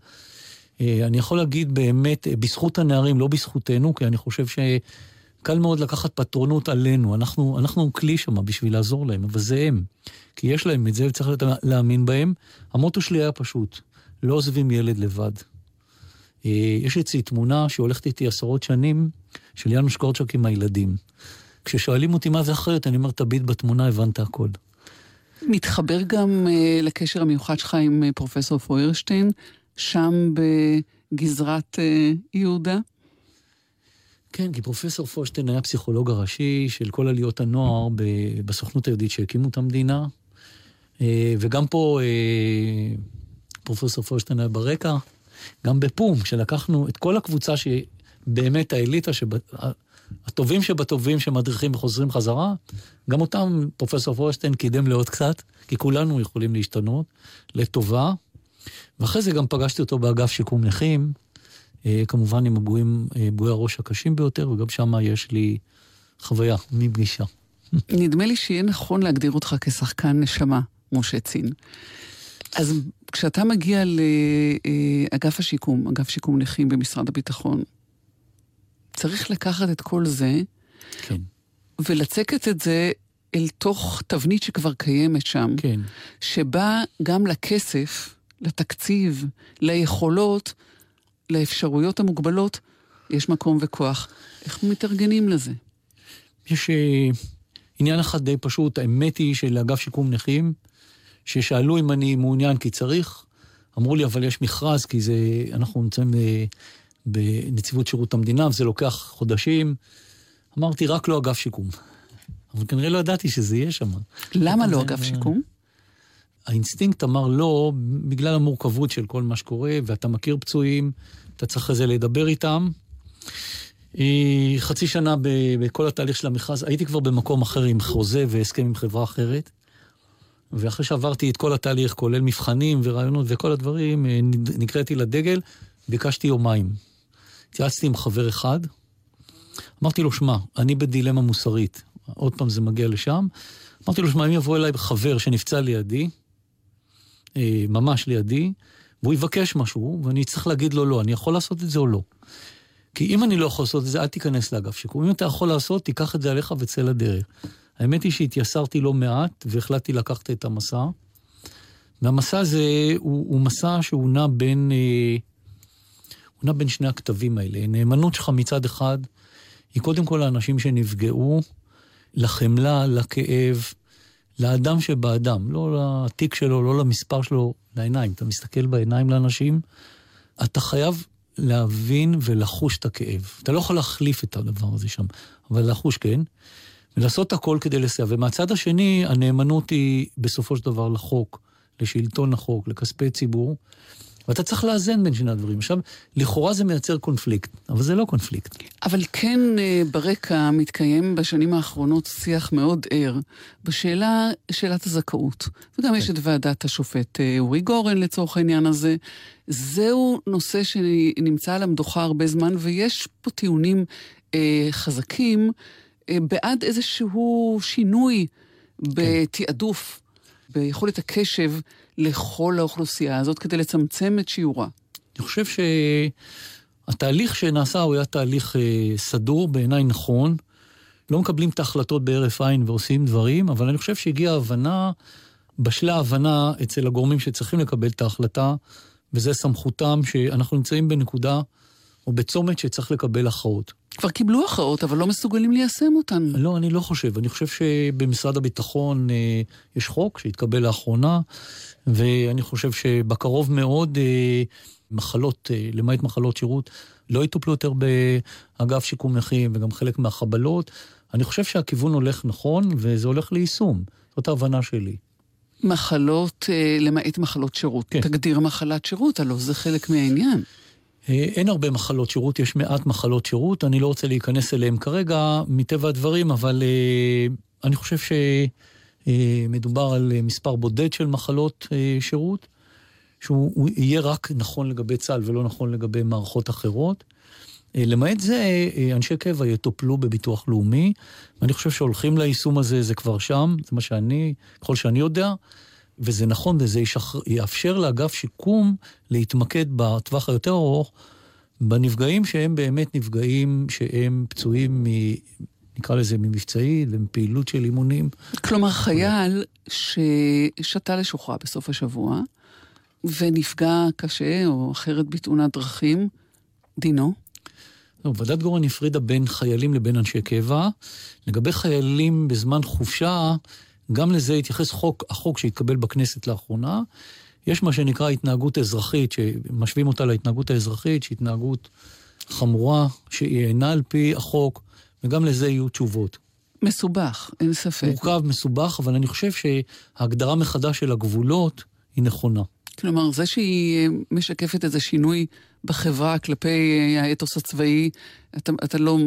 אה, אני יכול להגיד באמת, בזכות הנערים, לא בזכותנו, כי אני חושב ש... קל מאוד לקחת פטרונות עלינו, אנחנו, אנחנו כלי שם בשביל לעזור להם, אבל זה הם. כי יש להם את זה וצריך להאמין בהם. המוטו שלי היה פשוט, לא עוזבים ילד לבד. אה, יש אצלי תמונה שהולכת איתי עשרות שנים, של יאנוש קורצ'וק עם הילדים. כששואלים אותי מה זה אחרת, אני אומר, תביט בתמונה, הבנת הכל. מתחבר גם uh, לקשר המיוחד שלך עם uh, פרופסור פוירשטיין, שם בגזרת uh, יהודה? כן, כי פרופסור פושטיין היה פסיכולוג הראשי של כל עליות הנוער בסוכנות היהודית שהקימו את המדינה. אה, וגם פה אה, פרופסור פושטיין היה ברקע. גם בפום, שלקחנו את כל הקבוצה שבאמת האליטה, שב... הטובים שבטובים שמדריכים וחוזרים חזרה, גם אותם פרופסור פושטיין קידם לעוד קצת, כי כולנו יכולים להשתנות לטובה. ואחרי זה גם פגשתי אותו באגף שיקום נכים. אה, כמובן עם הפגועים, אה, הראש הקשים ביותר, וגם שם יש לי חוויה מפגישה. נדמה לי שיהיה נכון להגדיר אותך כשחקן נשמה, משה צין. אז כשאתה מגיע לאגף השיקום, אגף שיקום נכים במשרד הביטחון, צריך לקחת את כל זה, כן. ולצקת את זה אל תוך תבנית שכבר קיימת שם, כן. שבה גם לכסף, לתקציב, ליכולות, לאפשרויות המוגבלות יש מקום וכוח. איך מתארגנים לזה? יש uh, עניין אחד די פשוט, האמת היא שלאגף שיקום נכים, ששאלו אם אני מעוניין כי צריך, אמרו לי, אבל יש מכרז, כי זה, אנחנו נמצאים אה, בנציבות שירות המדינה, וזה לוקח חודשים. אמרתי, רק לא אגף שיקום. אבל כנראה לא ידעתי שזה יהיה שם. למה לא אגף שיקום? האינסטינקט אמר לא, בגלל המורכבות של כל מה שקורה, ואתה מכיר פצועים, אתה צריך אחרי זה לדבר איתם. אה, חצי שנה בכל התהליך של המכרז, הייתי כבר במקום אחר עם חוזה והסכם עם חברה אחרת. ואחרי שעברתי את כל התהליך, כולל מבחנים ורעיונות וכל הדברים, אה, נקראתי לדגל, ביקשתי יומיים. התייעצתי עם חבר אחד, אמרתי לו, שמע, אני בדילמה מוסרית. עוד פעם זה מגיע לשם. אמרתי לו, שמע, אם יבוא אליי חבר שנפצע לידי, אה, ממש לידי, והוא יבקש משהו, ואני אצטרך להגיד לו לא, אני יכול לעשות את זה או לא. כי אם אני לא יכול לעשות את זה, אל תיכנס לאגף שיקום. אם אתה יכול לעשות, תיקח את זה עליך וצא לדרך. האמת היא שהתייסרתי לא מעט, והחלטתי לקחת את המסע. והמסע הזה הוא, הוא מסע שהוא נע בין... אה, הוא נע בין שני הכתבים האלה. נאמנות שלך מצד אחד, היא קודם כל לאנשים שנפגעו, לחמלה, לכאב, לאדם שבאדם, לא לתיק שלו, לא למספר שלו, לעיניים. אתה מסתכל בעיניים לאנשים, אתה חייב להבין ולחוש את הכאב. אתה לא יכול להחליף את הדבר הזה שם, אבל לחוש כן, ולעשות הכל כדי לסייע. ומהצד השני, הנאמנות היא בסופו של דבר לחוק, לשלטון החוק, לכספי ציבור. ואתה צריך לאזן בין שני הדברים. עכשיו, לכאורה זה מייצר קונפליקט, אבל זה לא קונפליקט. אבל כן אה, ברקע מתקיים בשנים האחרונות שיח מאוד ער בשאלה, שאלת הזכאות. וגם יש כן. את ועדת השופט אה, אורי גורן לצורך העניין הזה. זהו נושא שנמצא על המדוכה הרבה זמן, ויש פה טיעונים אה, חזקים אה, בעד איזשהו שינוי כן. ביכולת הקשב לכל האוכלוסייה הזאת כדי לצמצם את שיעורה? אני חושב שהתהליך שנעשה הוא היה תהליך אה, סדור, בעיניי נכון. לא מקבלים את ההחלטות בהרף עין ועושים דברים, אבל אני חושב שהגיעה הבנה, בשלה הבנה אצל הגורמים שצריכים לקבל את ההחלטה, וזה סמכותם שאנחנו נמצאים בנקודה או בצומת שצריך לקבל הכרעות. כבר קיבלו הכרעות, אבל לא מסוגלים ליישם אותן. לא, אני לא חושב. אני חושב שבמשרד הביטחון אה, יש חוק שהתקבל לאחרונה, ואני חושב שבקרוב מאוד אה, מחלות, אה, למעט מחלות שירות, לא יטופלו יותר באגף שיקום נכים וגם חלק מהחבלות. אני חושב שהכיוון הולך נכון, וזה הולך ליישום. זאת ההבנה שלי. מחלות, אה, למעט מחלות שירות. כן. תגדיר מחלת שירות, הלוא זה חלק מהעניין. אה, אין הרבה מחלות שירות, יש מעט מחלות שירות, אני לא רוצה להיכנס אליהן כרגע, מטבע הדברים, אבל uh, אני חושב שמדובר uh, על מספר בודד של מחלות שירות, שהוא יהיה רק נכון לגבי צה"ל ולא נכון לגבי מערכות אחרות. למעט זה, אנשי קבע יטופלו בביטוח לאומי, ואני חושב שהולכים ליישום הזה, זה כבר שם, זה מה שאני, ככל שאני יודע. וזה נכון, וזה ישחר, יאפשר לאגף שיקום להתמקד בטווח היותר ארוך בנפגעים שהם באמת נפגעים שהם פצועים מ... נקרא לזה ממבצעי ומפעילות של אימונים. כלומר, חייל ששתה לשוחרר בסוף השבוע ונפגע קשה או אחרת בתאונת דרכים, דינו? לא, ועדת גורן הפרידה בין חיילים לבין אנשי קבע. לגבי חיילים בזמן חופשה, גם לזה התייחס חוק, החוק שהתקבל בכנסת לאחרונה. יש מה שנקרא התנהגות אזרחית, שמשווים אותה להתנהגות האזרחית, שהיא התנהגות חמורה, שהיא אינה על פי החוק, וגם לזה יהיו תשובות. מסובך, אין ספק. מורכב, מסובך, אבל אני חושב שההגדרה מחדש של הגבולות היא נכונה. כלומר, זה שהיא משקפת איזה שינוי בחברה כלפי האתוס הצבאי, אתה, אתה לא,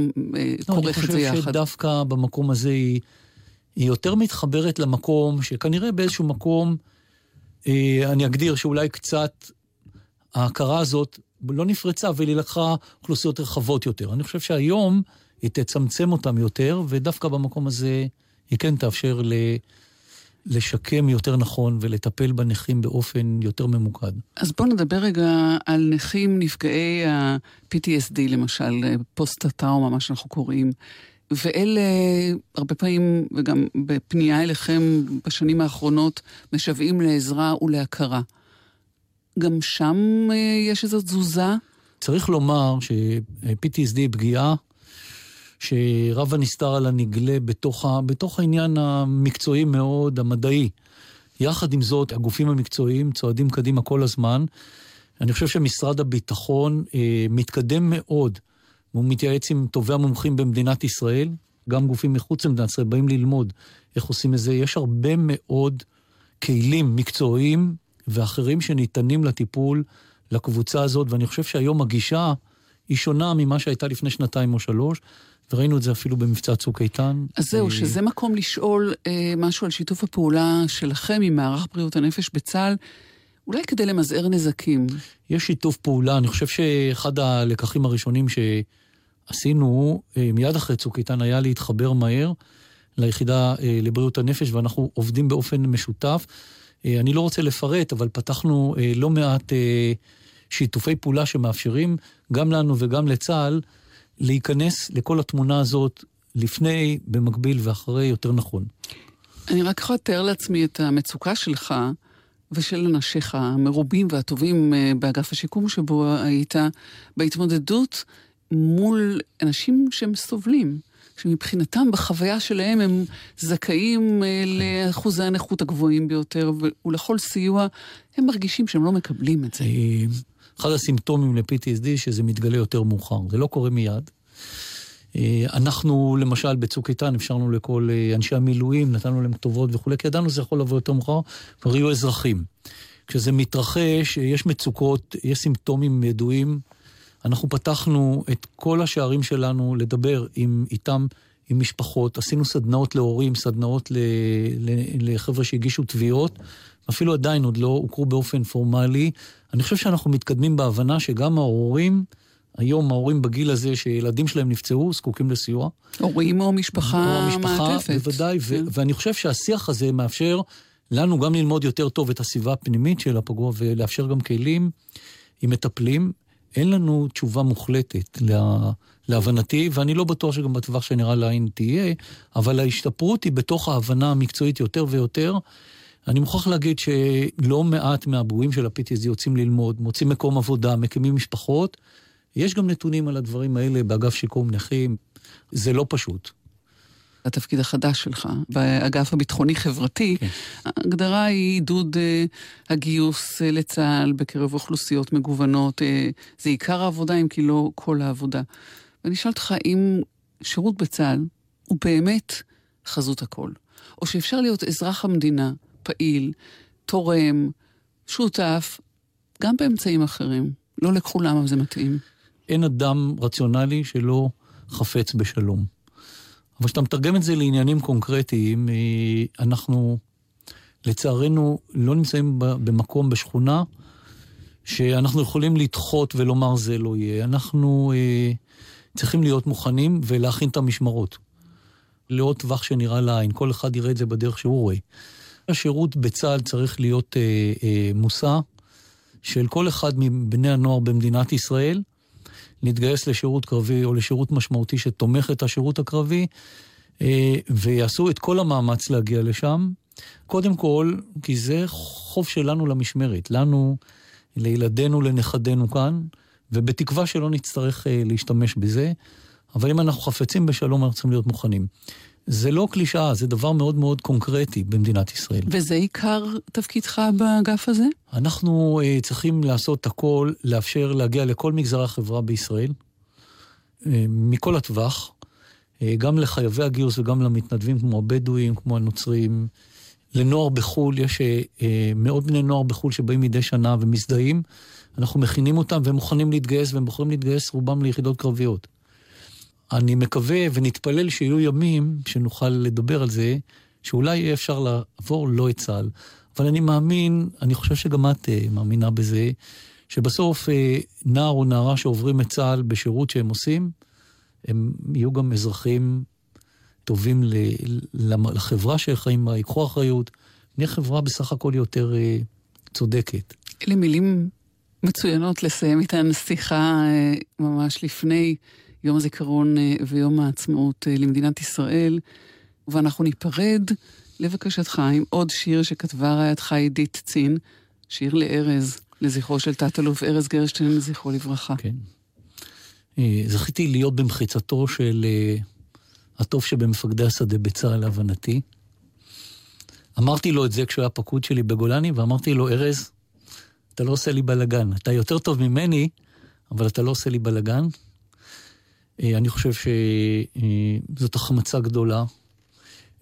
לא כורך את זה יחד. אני חושב שדווקא במקום הזה היא היא יותר מתחברת למקום שכנראה באיזשהו מקום, אה, אני אגדיר שאולי קצת ההכרה הזאת לא נפרצה, אבל היא לקחה אוכלוסיות רחבות יותר. אני חושב שהיום היא תצמצם אותם יותר, ודווקא במקום הזה היא כן תאפשר ל... לשקם יותר נכון ולטפל בנכים באופן יותר ממוקד. אז בואו נדבר רגע על נכים נפגעי ה-PTSD, למשל, פוסט-הטראומה, מה שאנחנו קוראים. ואלה, הרבה פעמים, וגם בפנייה אליכם בשנים האחרונות, משוועים לעזרה ולהכרה. גם שם אה, יש איזו תזוזה? צריך לומר ש-PTSD היא פגיעה שרב הנסתר על הנגלה בתוך, ה, בתוך העניין המקצועי מאוד, המדעי. יחד עם זאת, הגופים המקצועיים צועדים קדימה כל הזמן. אני חושב שמשרד הביטחון אה, מתקדם מאוד והוא מתייעץ עם טובי המומחים במדינת ישראל, גם גופים מחוץ למדינת ישראל באים ללמוד איך עושים את זה. יש הרבה מאוד כלים מקצועיים ואחרים שניתנים לטיפול לקבוצה הזאת, ואני חושב שהיום הגישה היא שונה ממה שהייתה לפני שנתיים או שלוש. וראינו את זה אפילו במבצע צוק איתן. אז זהו, אה, שזה מקום לשאול אה, משהו על שיתוף הפעולה שלכם עם מערך בריאות הנפש בצה"ל, אולי כדי למזער נזקים. יש שיתוף פעולה, אני חושב שאחד הלקחים הראשונים ש... עשינו אה, מיד אחרי צוק איתן היה להתחבר מהר ליחידה אה, לבריאות הנפש, ואנחנו עובדים באופן משותף. אה, אני לא רוצה לפרט, אבל פתחנו לא מעט שיתופי פעולה שמאפשרים גם לנו וגם לצה"ל להיכנס לכל התמונה הזאת לפני, במקביל ואחרי יותר נכון. אני רק יכולה לתאר לעצמי את המצוקה שלך ושל אנשיך המרובים והטובים באגף השיקום שבו היית, בהתמודדות מול אנשים שהם סובלים, שמבחינתם, בחוויה שלהם, הם זכאים אה, לאחוזי הנכות הגבוהים ביותר, ולכל סיוע הם מרגישים שהם לא מקבלים את זה. אחד הסימפטומים ל-PTSD שזה מתגלה יותר מאוחר, זה לא קורה מיד. אה, אנחנו, למשל, בצוק איתן, אפשרנו לכל אה, אנשי המילואים, נתנו להם כתובות וכולי, כי ידענו שזה יכול לבוא יותר מאוחר, כבר יהיו אזרחים. כשזה מתרחש, אה, יש מצוקות, יש סימפטומים ידועים. אנחנו פתחנו את כל השערים שלנו לדבר עם, איתם, עם משפחות. עשינו סדנאות להורים, סדנאות ל, ל, לחבר'ה שהגישו תביעות. אפילו עדיין עוד לא הוכרו באופן פורמלי. אני חושב שאנחנו מתקדמים בהבנה שגם ההורים... היום ההורים בגיל הזה שילדים שלהם נפצעו, זקוקים לסיוע. הורים או משפחה או המשפחה, מעטפת. בוודאי, כן. ואני חושב שהשיח הזה מאפשר לנו גם ללמוד יותר טוב את הסביבה הפנימית של הפגוע ולאפשר גם כלים עם מטפלים. אין לנו תשובה מוחלטת לה... להבנתי, ואני לא בטוח שגם בטווח שנראה לעין תהיה, אבל ההשתפרות היא בתוך ההבנה המקצועית יותר ויותר. אני מוכרח להגיד שלא מעט מהפגועים של ה-PTSD יוצאים ללמוד, מוצאים מקום עבודה, מקימים משפחות, יש גם נתונים על הדברים האלה באגף שיקום נכים, זה לא פשוט. התפקיד החדש שלך, באגף הביטחוני-חברתי, כן. ההגדרה היא עידוד uh, הגיוס uh, לצה"ל בקרב אוכלוסיות מגוונות. Uh, זה עיקר העבודה, אם כי לא כל העבודה. ואני אשאל אותך אם שירות בצה"ל הוא באמת חזות הכל, או שאפשר להיות אזרח המדינה, פעיל, תורם, שותף, גם באמצעים אחרים. לא לכולם אבל זה מתאים. אין אדם רציונלי שלא חפץ בשלום. אבל כשאתה מתרגם את זה לעניינים קונקרטיים, אה, אנחנו לצערנו לא נמצאים במקום, בשכונה, שאנחנו יכולים לדחות ולומר זה לא יהיה. אנחנו אה, צריכים להיות מוכנים ולהכין את המשמרות. לעוד טווח שנראה לעין, כל אחד יראה את זה בדרך שהוא רואה. השירות בצה"ל צריך להיות אה, אה, מושא של כל אחד מבני הנוער במדינת ישראל, להתגייס לשירות קרבי או לשירות משמעותי שתומך את השירות הקרבי, אה, ויעשו את כל המאמץ להגיע לשם. קודם כל, כי זה חוב שלנו למשמרת, לנו, לילדינו, לנכדינו כאן, ובתקווה שלא נצטרך אה, להשתמש בזה. אבל אם אנחנו חפצים בשלום, אנחנו צריכים להיות מוכנים. זה לא קלישאה, זה דבר מאוד מאוד קונקרטי במדינת ישראל. וזה עיקר תפקידך באגף הזה? אנחנו uh, צריכים לעשות הכל, לאפשר להגיע לכל מגזרי החברה בישראל, uh, מכל הטווח, uh, גם לחייבי הגיוס וגם למתנדבים כמו הבדואים, כמו הנוצרים. לנוער בחו"ל, יש uh, מאות בני נוער בחו"ל שבאים מדי שנה ומזדהים. אנחנו מכינים אותם והם מוכנים להתגייס, והם בוחרים להתגייס רובם ליחידות קרביות. אני מקווה ונתפלל שיהיו ימים שנוכל לדבר על זה, שאולי יהיה אפשר לעבור לא את צה"ל. אבל אני מאמין, אני חושב שגם את uh, מאמינה בזה, שבסוף uh, נער או נערה שעוברים את צה"ל בשירות שהם עושים, הם יהיו גם אזרחים טובים לחברה שחיים בה, ייקחו אחריות, נהיה חברה בסך הכל יותר uh, צודקת. אלה מילים מצוינות לסיים איתן שיחה ממש לפני יום הזיכרון אה, ויום העצמאות אה, למדינת ישראל, ואנחנו ניפרד, לבקשתך, עם עוד שיר שכתבה רעייתך עידית צין, שיר לארז, לזכרו של תת-אלוף ארז גרשטיין, זכרו לברכה. כן. אה, זכיתי להיות במחיצתו של הטוב שבמפקדי השדה בצה"ל, להבנתי. אמרתי לו את זה כשהוא היה פקוד שלי בגולני, ואמרתי לו, ארז, אתה לא עושה לי בלאגן. אתה יותר טוב ממני, אבל אתה לא עושה לי בלאגן. אה, אני חושב שזאת החמצה גדולה.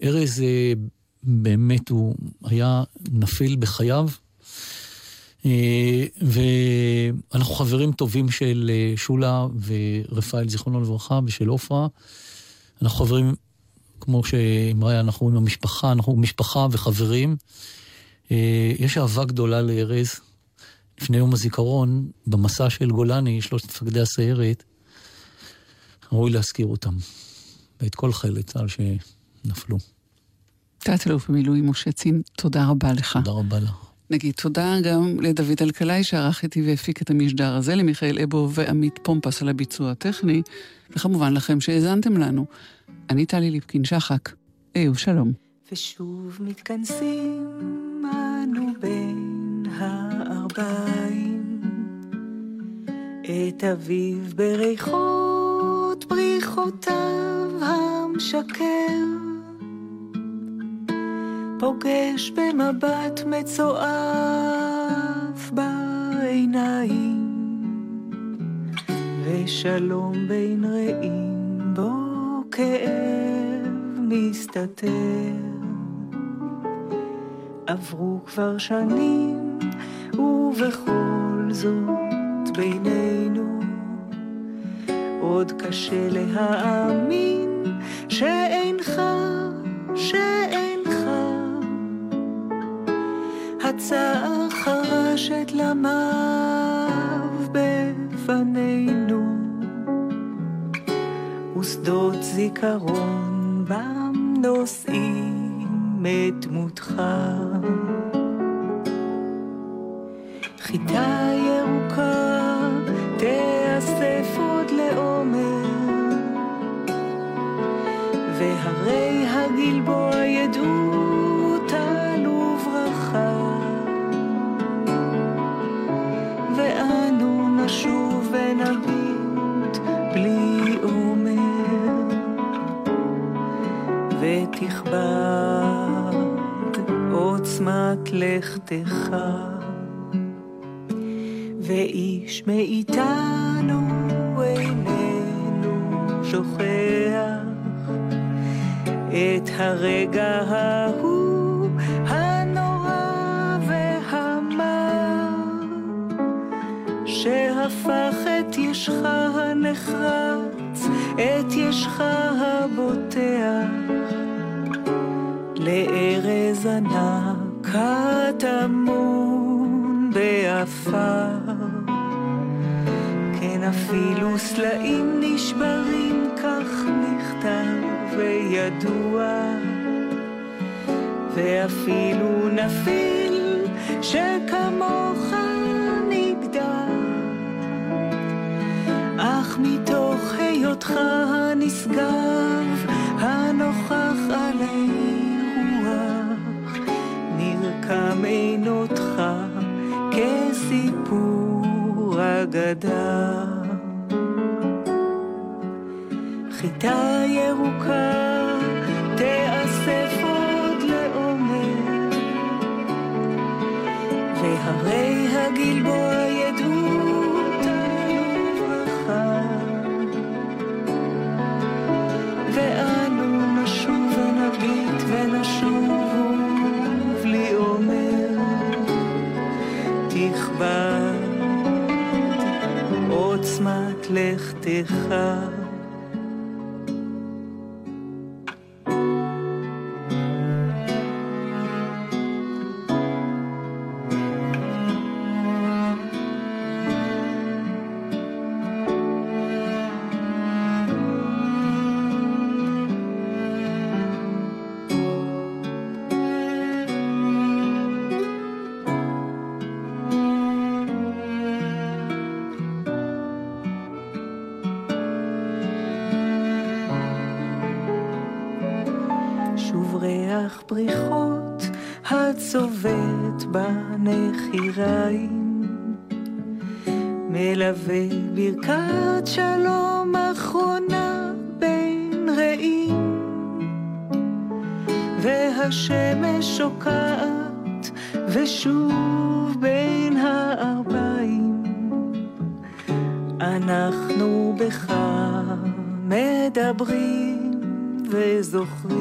ארז אה, באמת, הוא היה נפיל בחייו, אה, ואנחנו חברים טובים של שולה ורפאל, זיכרונו לברכה, ושל עופרה. אנחנו חברים, כמו שאמרה, אנחנו עם המשפחה, אנחנו משפחה וחברים. יש אהבה גדולה לארז. לפני יום הזיכרון, במסע של גולני, שלושת מפקדי הסיירת, ראוי להזכיר אותם, ואת כל חיילי צה"ל שנפלו. תת-אלוף במילואים משה צין, תודה רבה לך. תודה רבה לך. נגיד תודה גם לדוד אלקלעי שערך איתי והפיק את המשדר הזה, למיכאל אבו ועמית פומפס על הביצוע הטכני, וכמובן לכם שהאזנתם לנו. אני טלי ליפקין שחק, היו שלום. ושוב מתכנסים אנו בין הארבעים, את אביו בריחו בריחותיו המשקר. פוגש במבט מצועף בעיניים, ושלום בין רעים בו כאב מסתתר. עברו כבר שנים, ובכל זאת בינינו עוד קשה להאמין שאינך, שאינך. הצער חרש את למיו בפנינו, ושדות זיכרון בם נושאים את דמותך. חיטה לכתך. ואיש מאיתנו איננו שוכח את הרגע ההוא הנורא והמר שהפך את ישך הנחרץ, את ישך הבוטח לארז ענק הטמון בעפר. כן אפילו סלעים נשברים, כך נכתב וידוע, ואפילו נפיל שכמוך נגדע. אך מתוך היותך הנשגב, הנוכח עלי נרקם עינותך כסיפור אגדה. חיטה ירוקה תיאסף עוד לעומר, והרי הגלבוע וזוכרים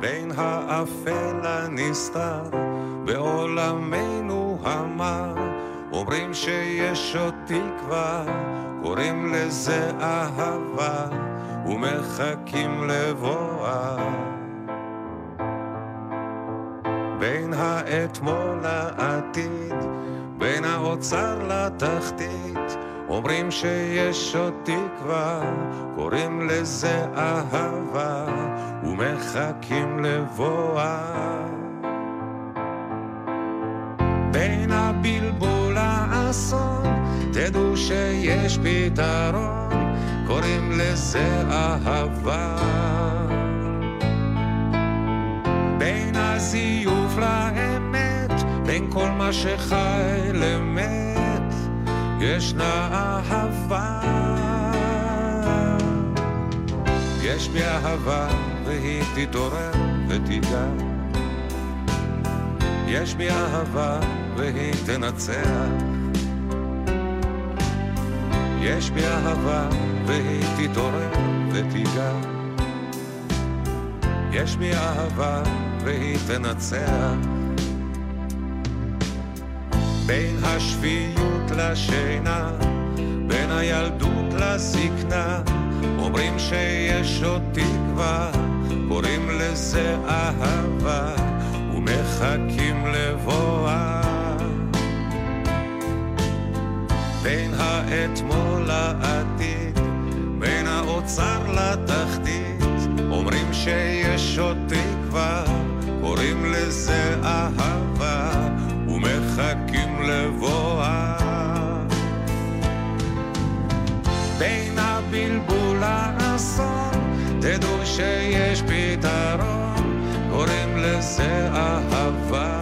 בין האפל הנסתר בעולמנו המר אומרים שיש עוד תקווה, קוראים לזה אהבה ומחכים לבואה. בין האתמול לעתיד, בין האוצר לתחתית, אומרים שיש עוד תקווה, קוראים לזה אהבה, ומחכים לבואה. בין הבלבול לאסון, תדעו שיש פתרון, קוראים לזה אהבה. בין הזיוף לאמת, בין כל מה שחי למת, ישנה אהבה. יש בי אהבה והיא תתעורר ותיגע. יש בי אהבה והיא תנצח. יש בי אהבה והיא תתעורר ותיגע. יש בי אהבה והיא תנצח. בין השפיות לשינה, בין הילדות לזקנה, אומרים שיש עוד תקווה, קוראים לזה אהבה, ומחכים לבואה. בין האתמול לעתיד, בין האוצר לתחתית, אומרים שיש עוד תקווה, קוראים לזה אהבה, שיש פתרון, קוראים לזה אהבה.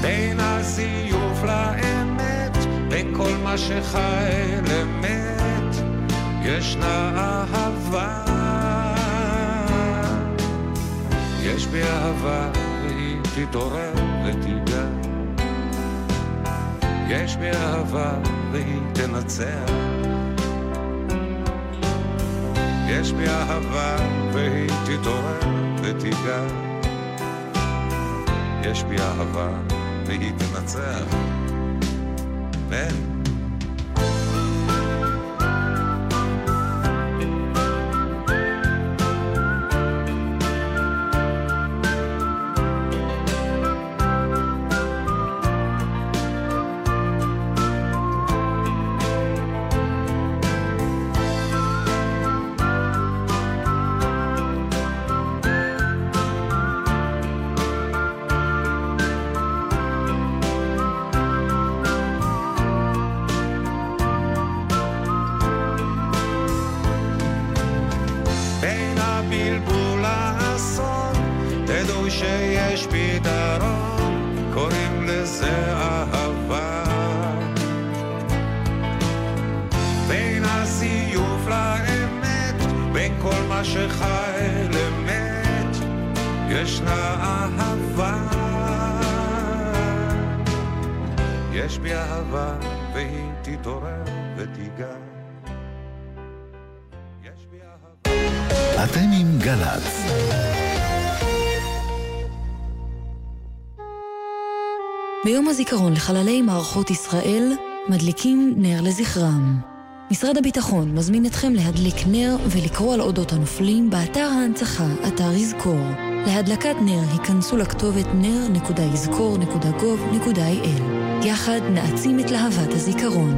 בין הזיוף לאמת, בין כל מה שחי למת, ישנה אהבה. יש בי אהבה והיא תתעורר ותיגע. יש בי אהבה והיא תנצח. יש בי אהבה והיא תתעורר ותיגע. יש בי אהבה והיא תנצח. כן. יש בי אהבה והיא תתעורר ותיגע. יש בי אהבה אתם עם גל"צ. ביום הזיכרון לחללי מערכות ישראל, מדליקים נר לזכרם. משרד הביטחון מזמין אתכם להדליק נר ולקרוא על אודות הנופלים באתר ההנצחה, אתר יזכור. להדלקת נר היכנסו לכתובת נר.יזכור.gov.il. יחד נעצים את להבת הזיכרון.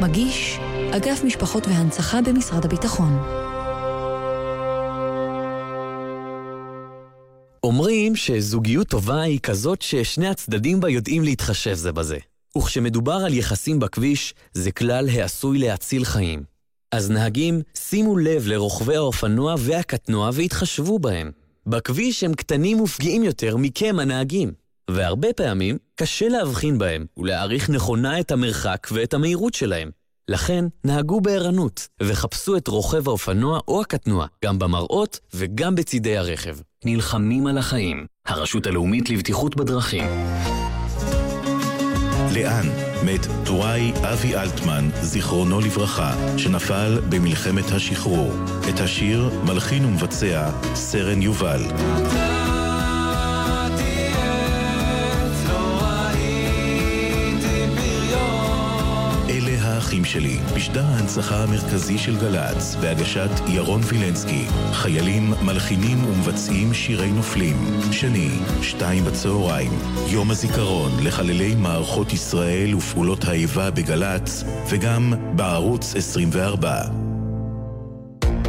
מגיש אגף משפחות והנצחה במשרד הביטחון. אומרים שזוגיות טובה היא כזאת ששני הצדדים בה יודעים להתחשב זה בזה. וכשמדובר על יחסים בכביש, זה כלל העשוי להציל חיים. אז נהגים, שימו לב לרוכבי האופנוע והקטנוע והתחשבו בהם. בכביש הם קטנים ופגיעים יותר מכם הנהגים. והרבה פעמים קשה להבחין בהם ולהעריך נכונה את המרחק ואת המהירות שלהם. לכן, נהגו בערנות וחפשו את רוכב האופנוע או הקטנוע, גם במראות וגם בצידי הרכב. נלחמים על החיים. הרשות הלאומית לבטיחות בדרכים. לאן? מת טוראי אבי אלטמן, זיכרונו לברכה, שנפל במלחמת השחרור. את השיר מלחין ומבצע סרן יובל. האחים שלי, בשדר ההנצחה המרכזי של גל"צ, בהגשת ירון וילנסקי. חיילים, מלחינים ומבצעים שירי נופלים. שני, שתיים בצהריים. יום הזיכרון לחללי מערכות ישראל ופעולות האיבה בגל"צ, וגם בערוץ 24.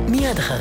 מיד אחרי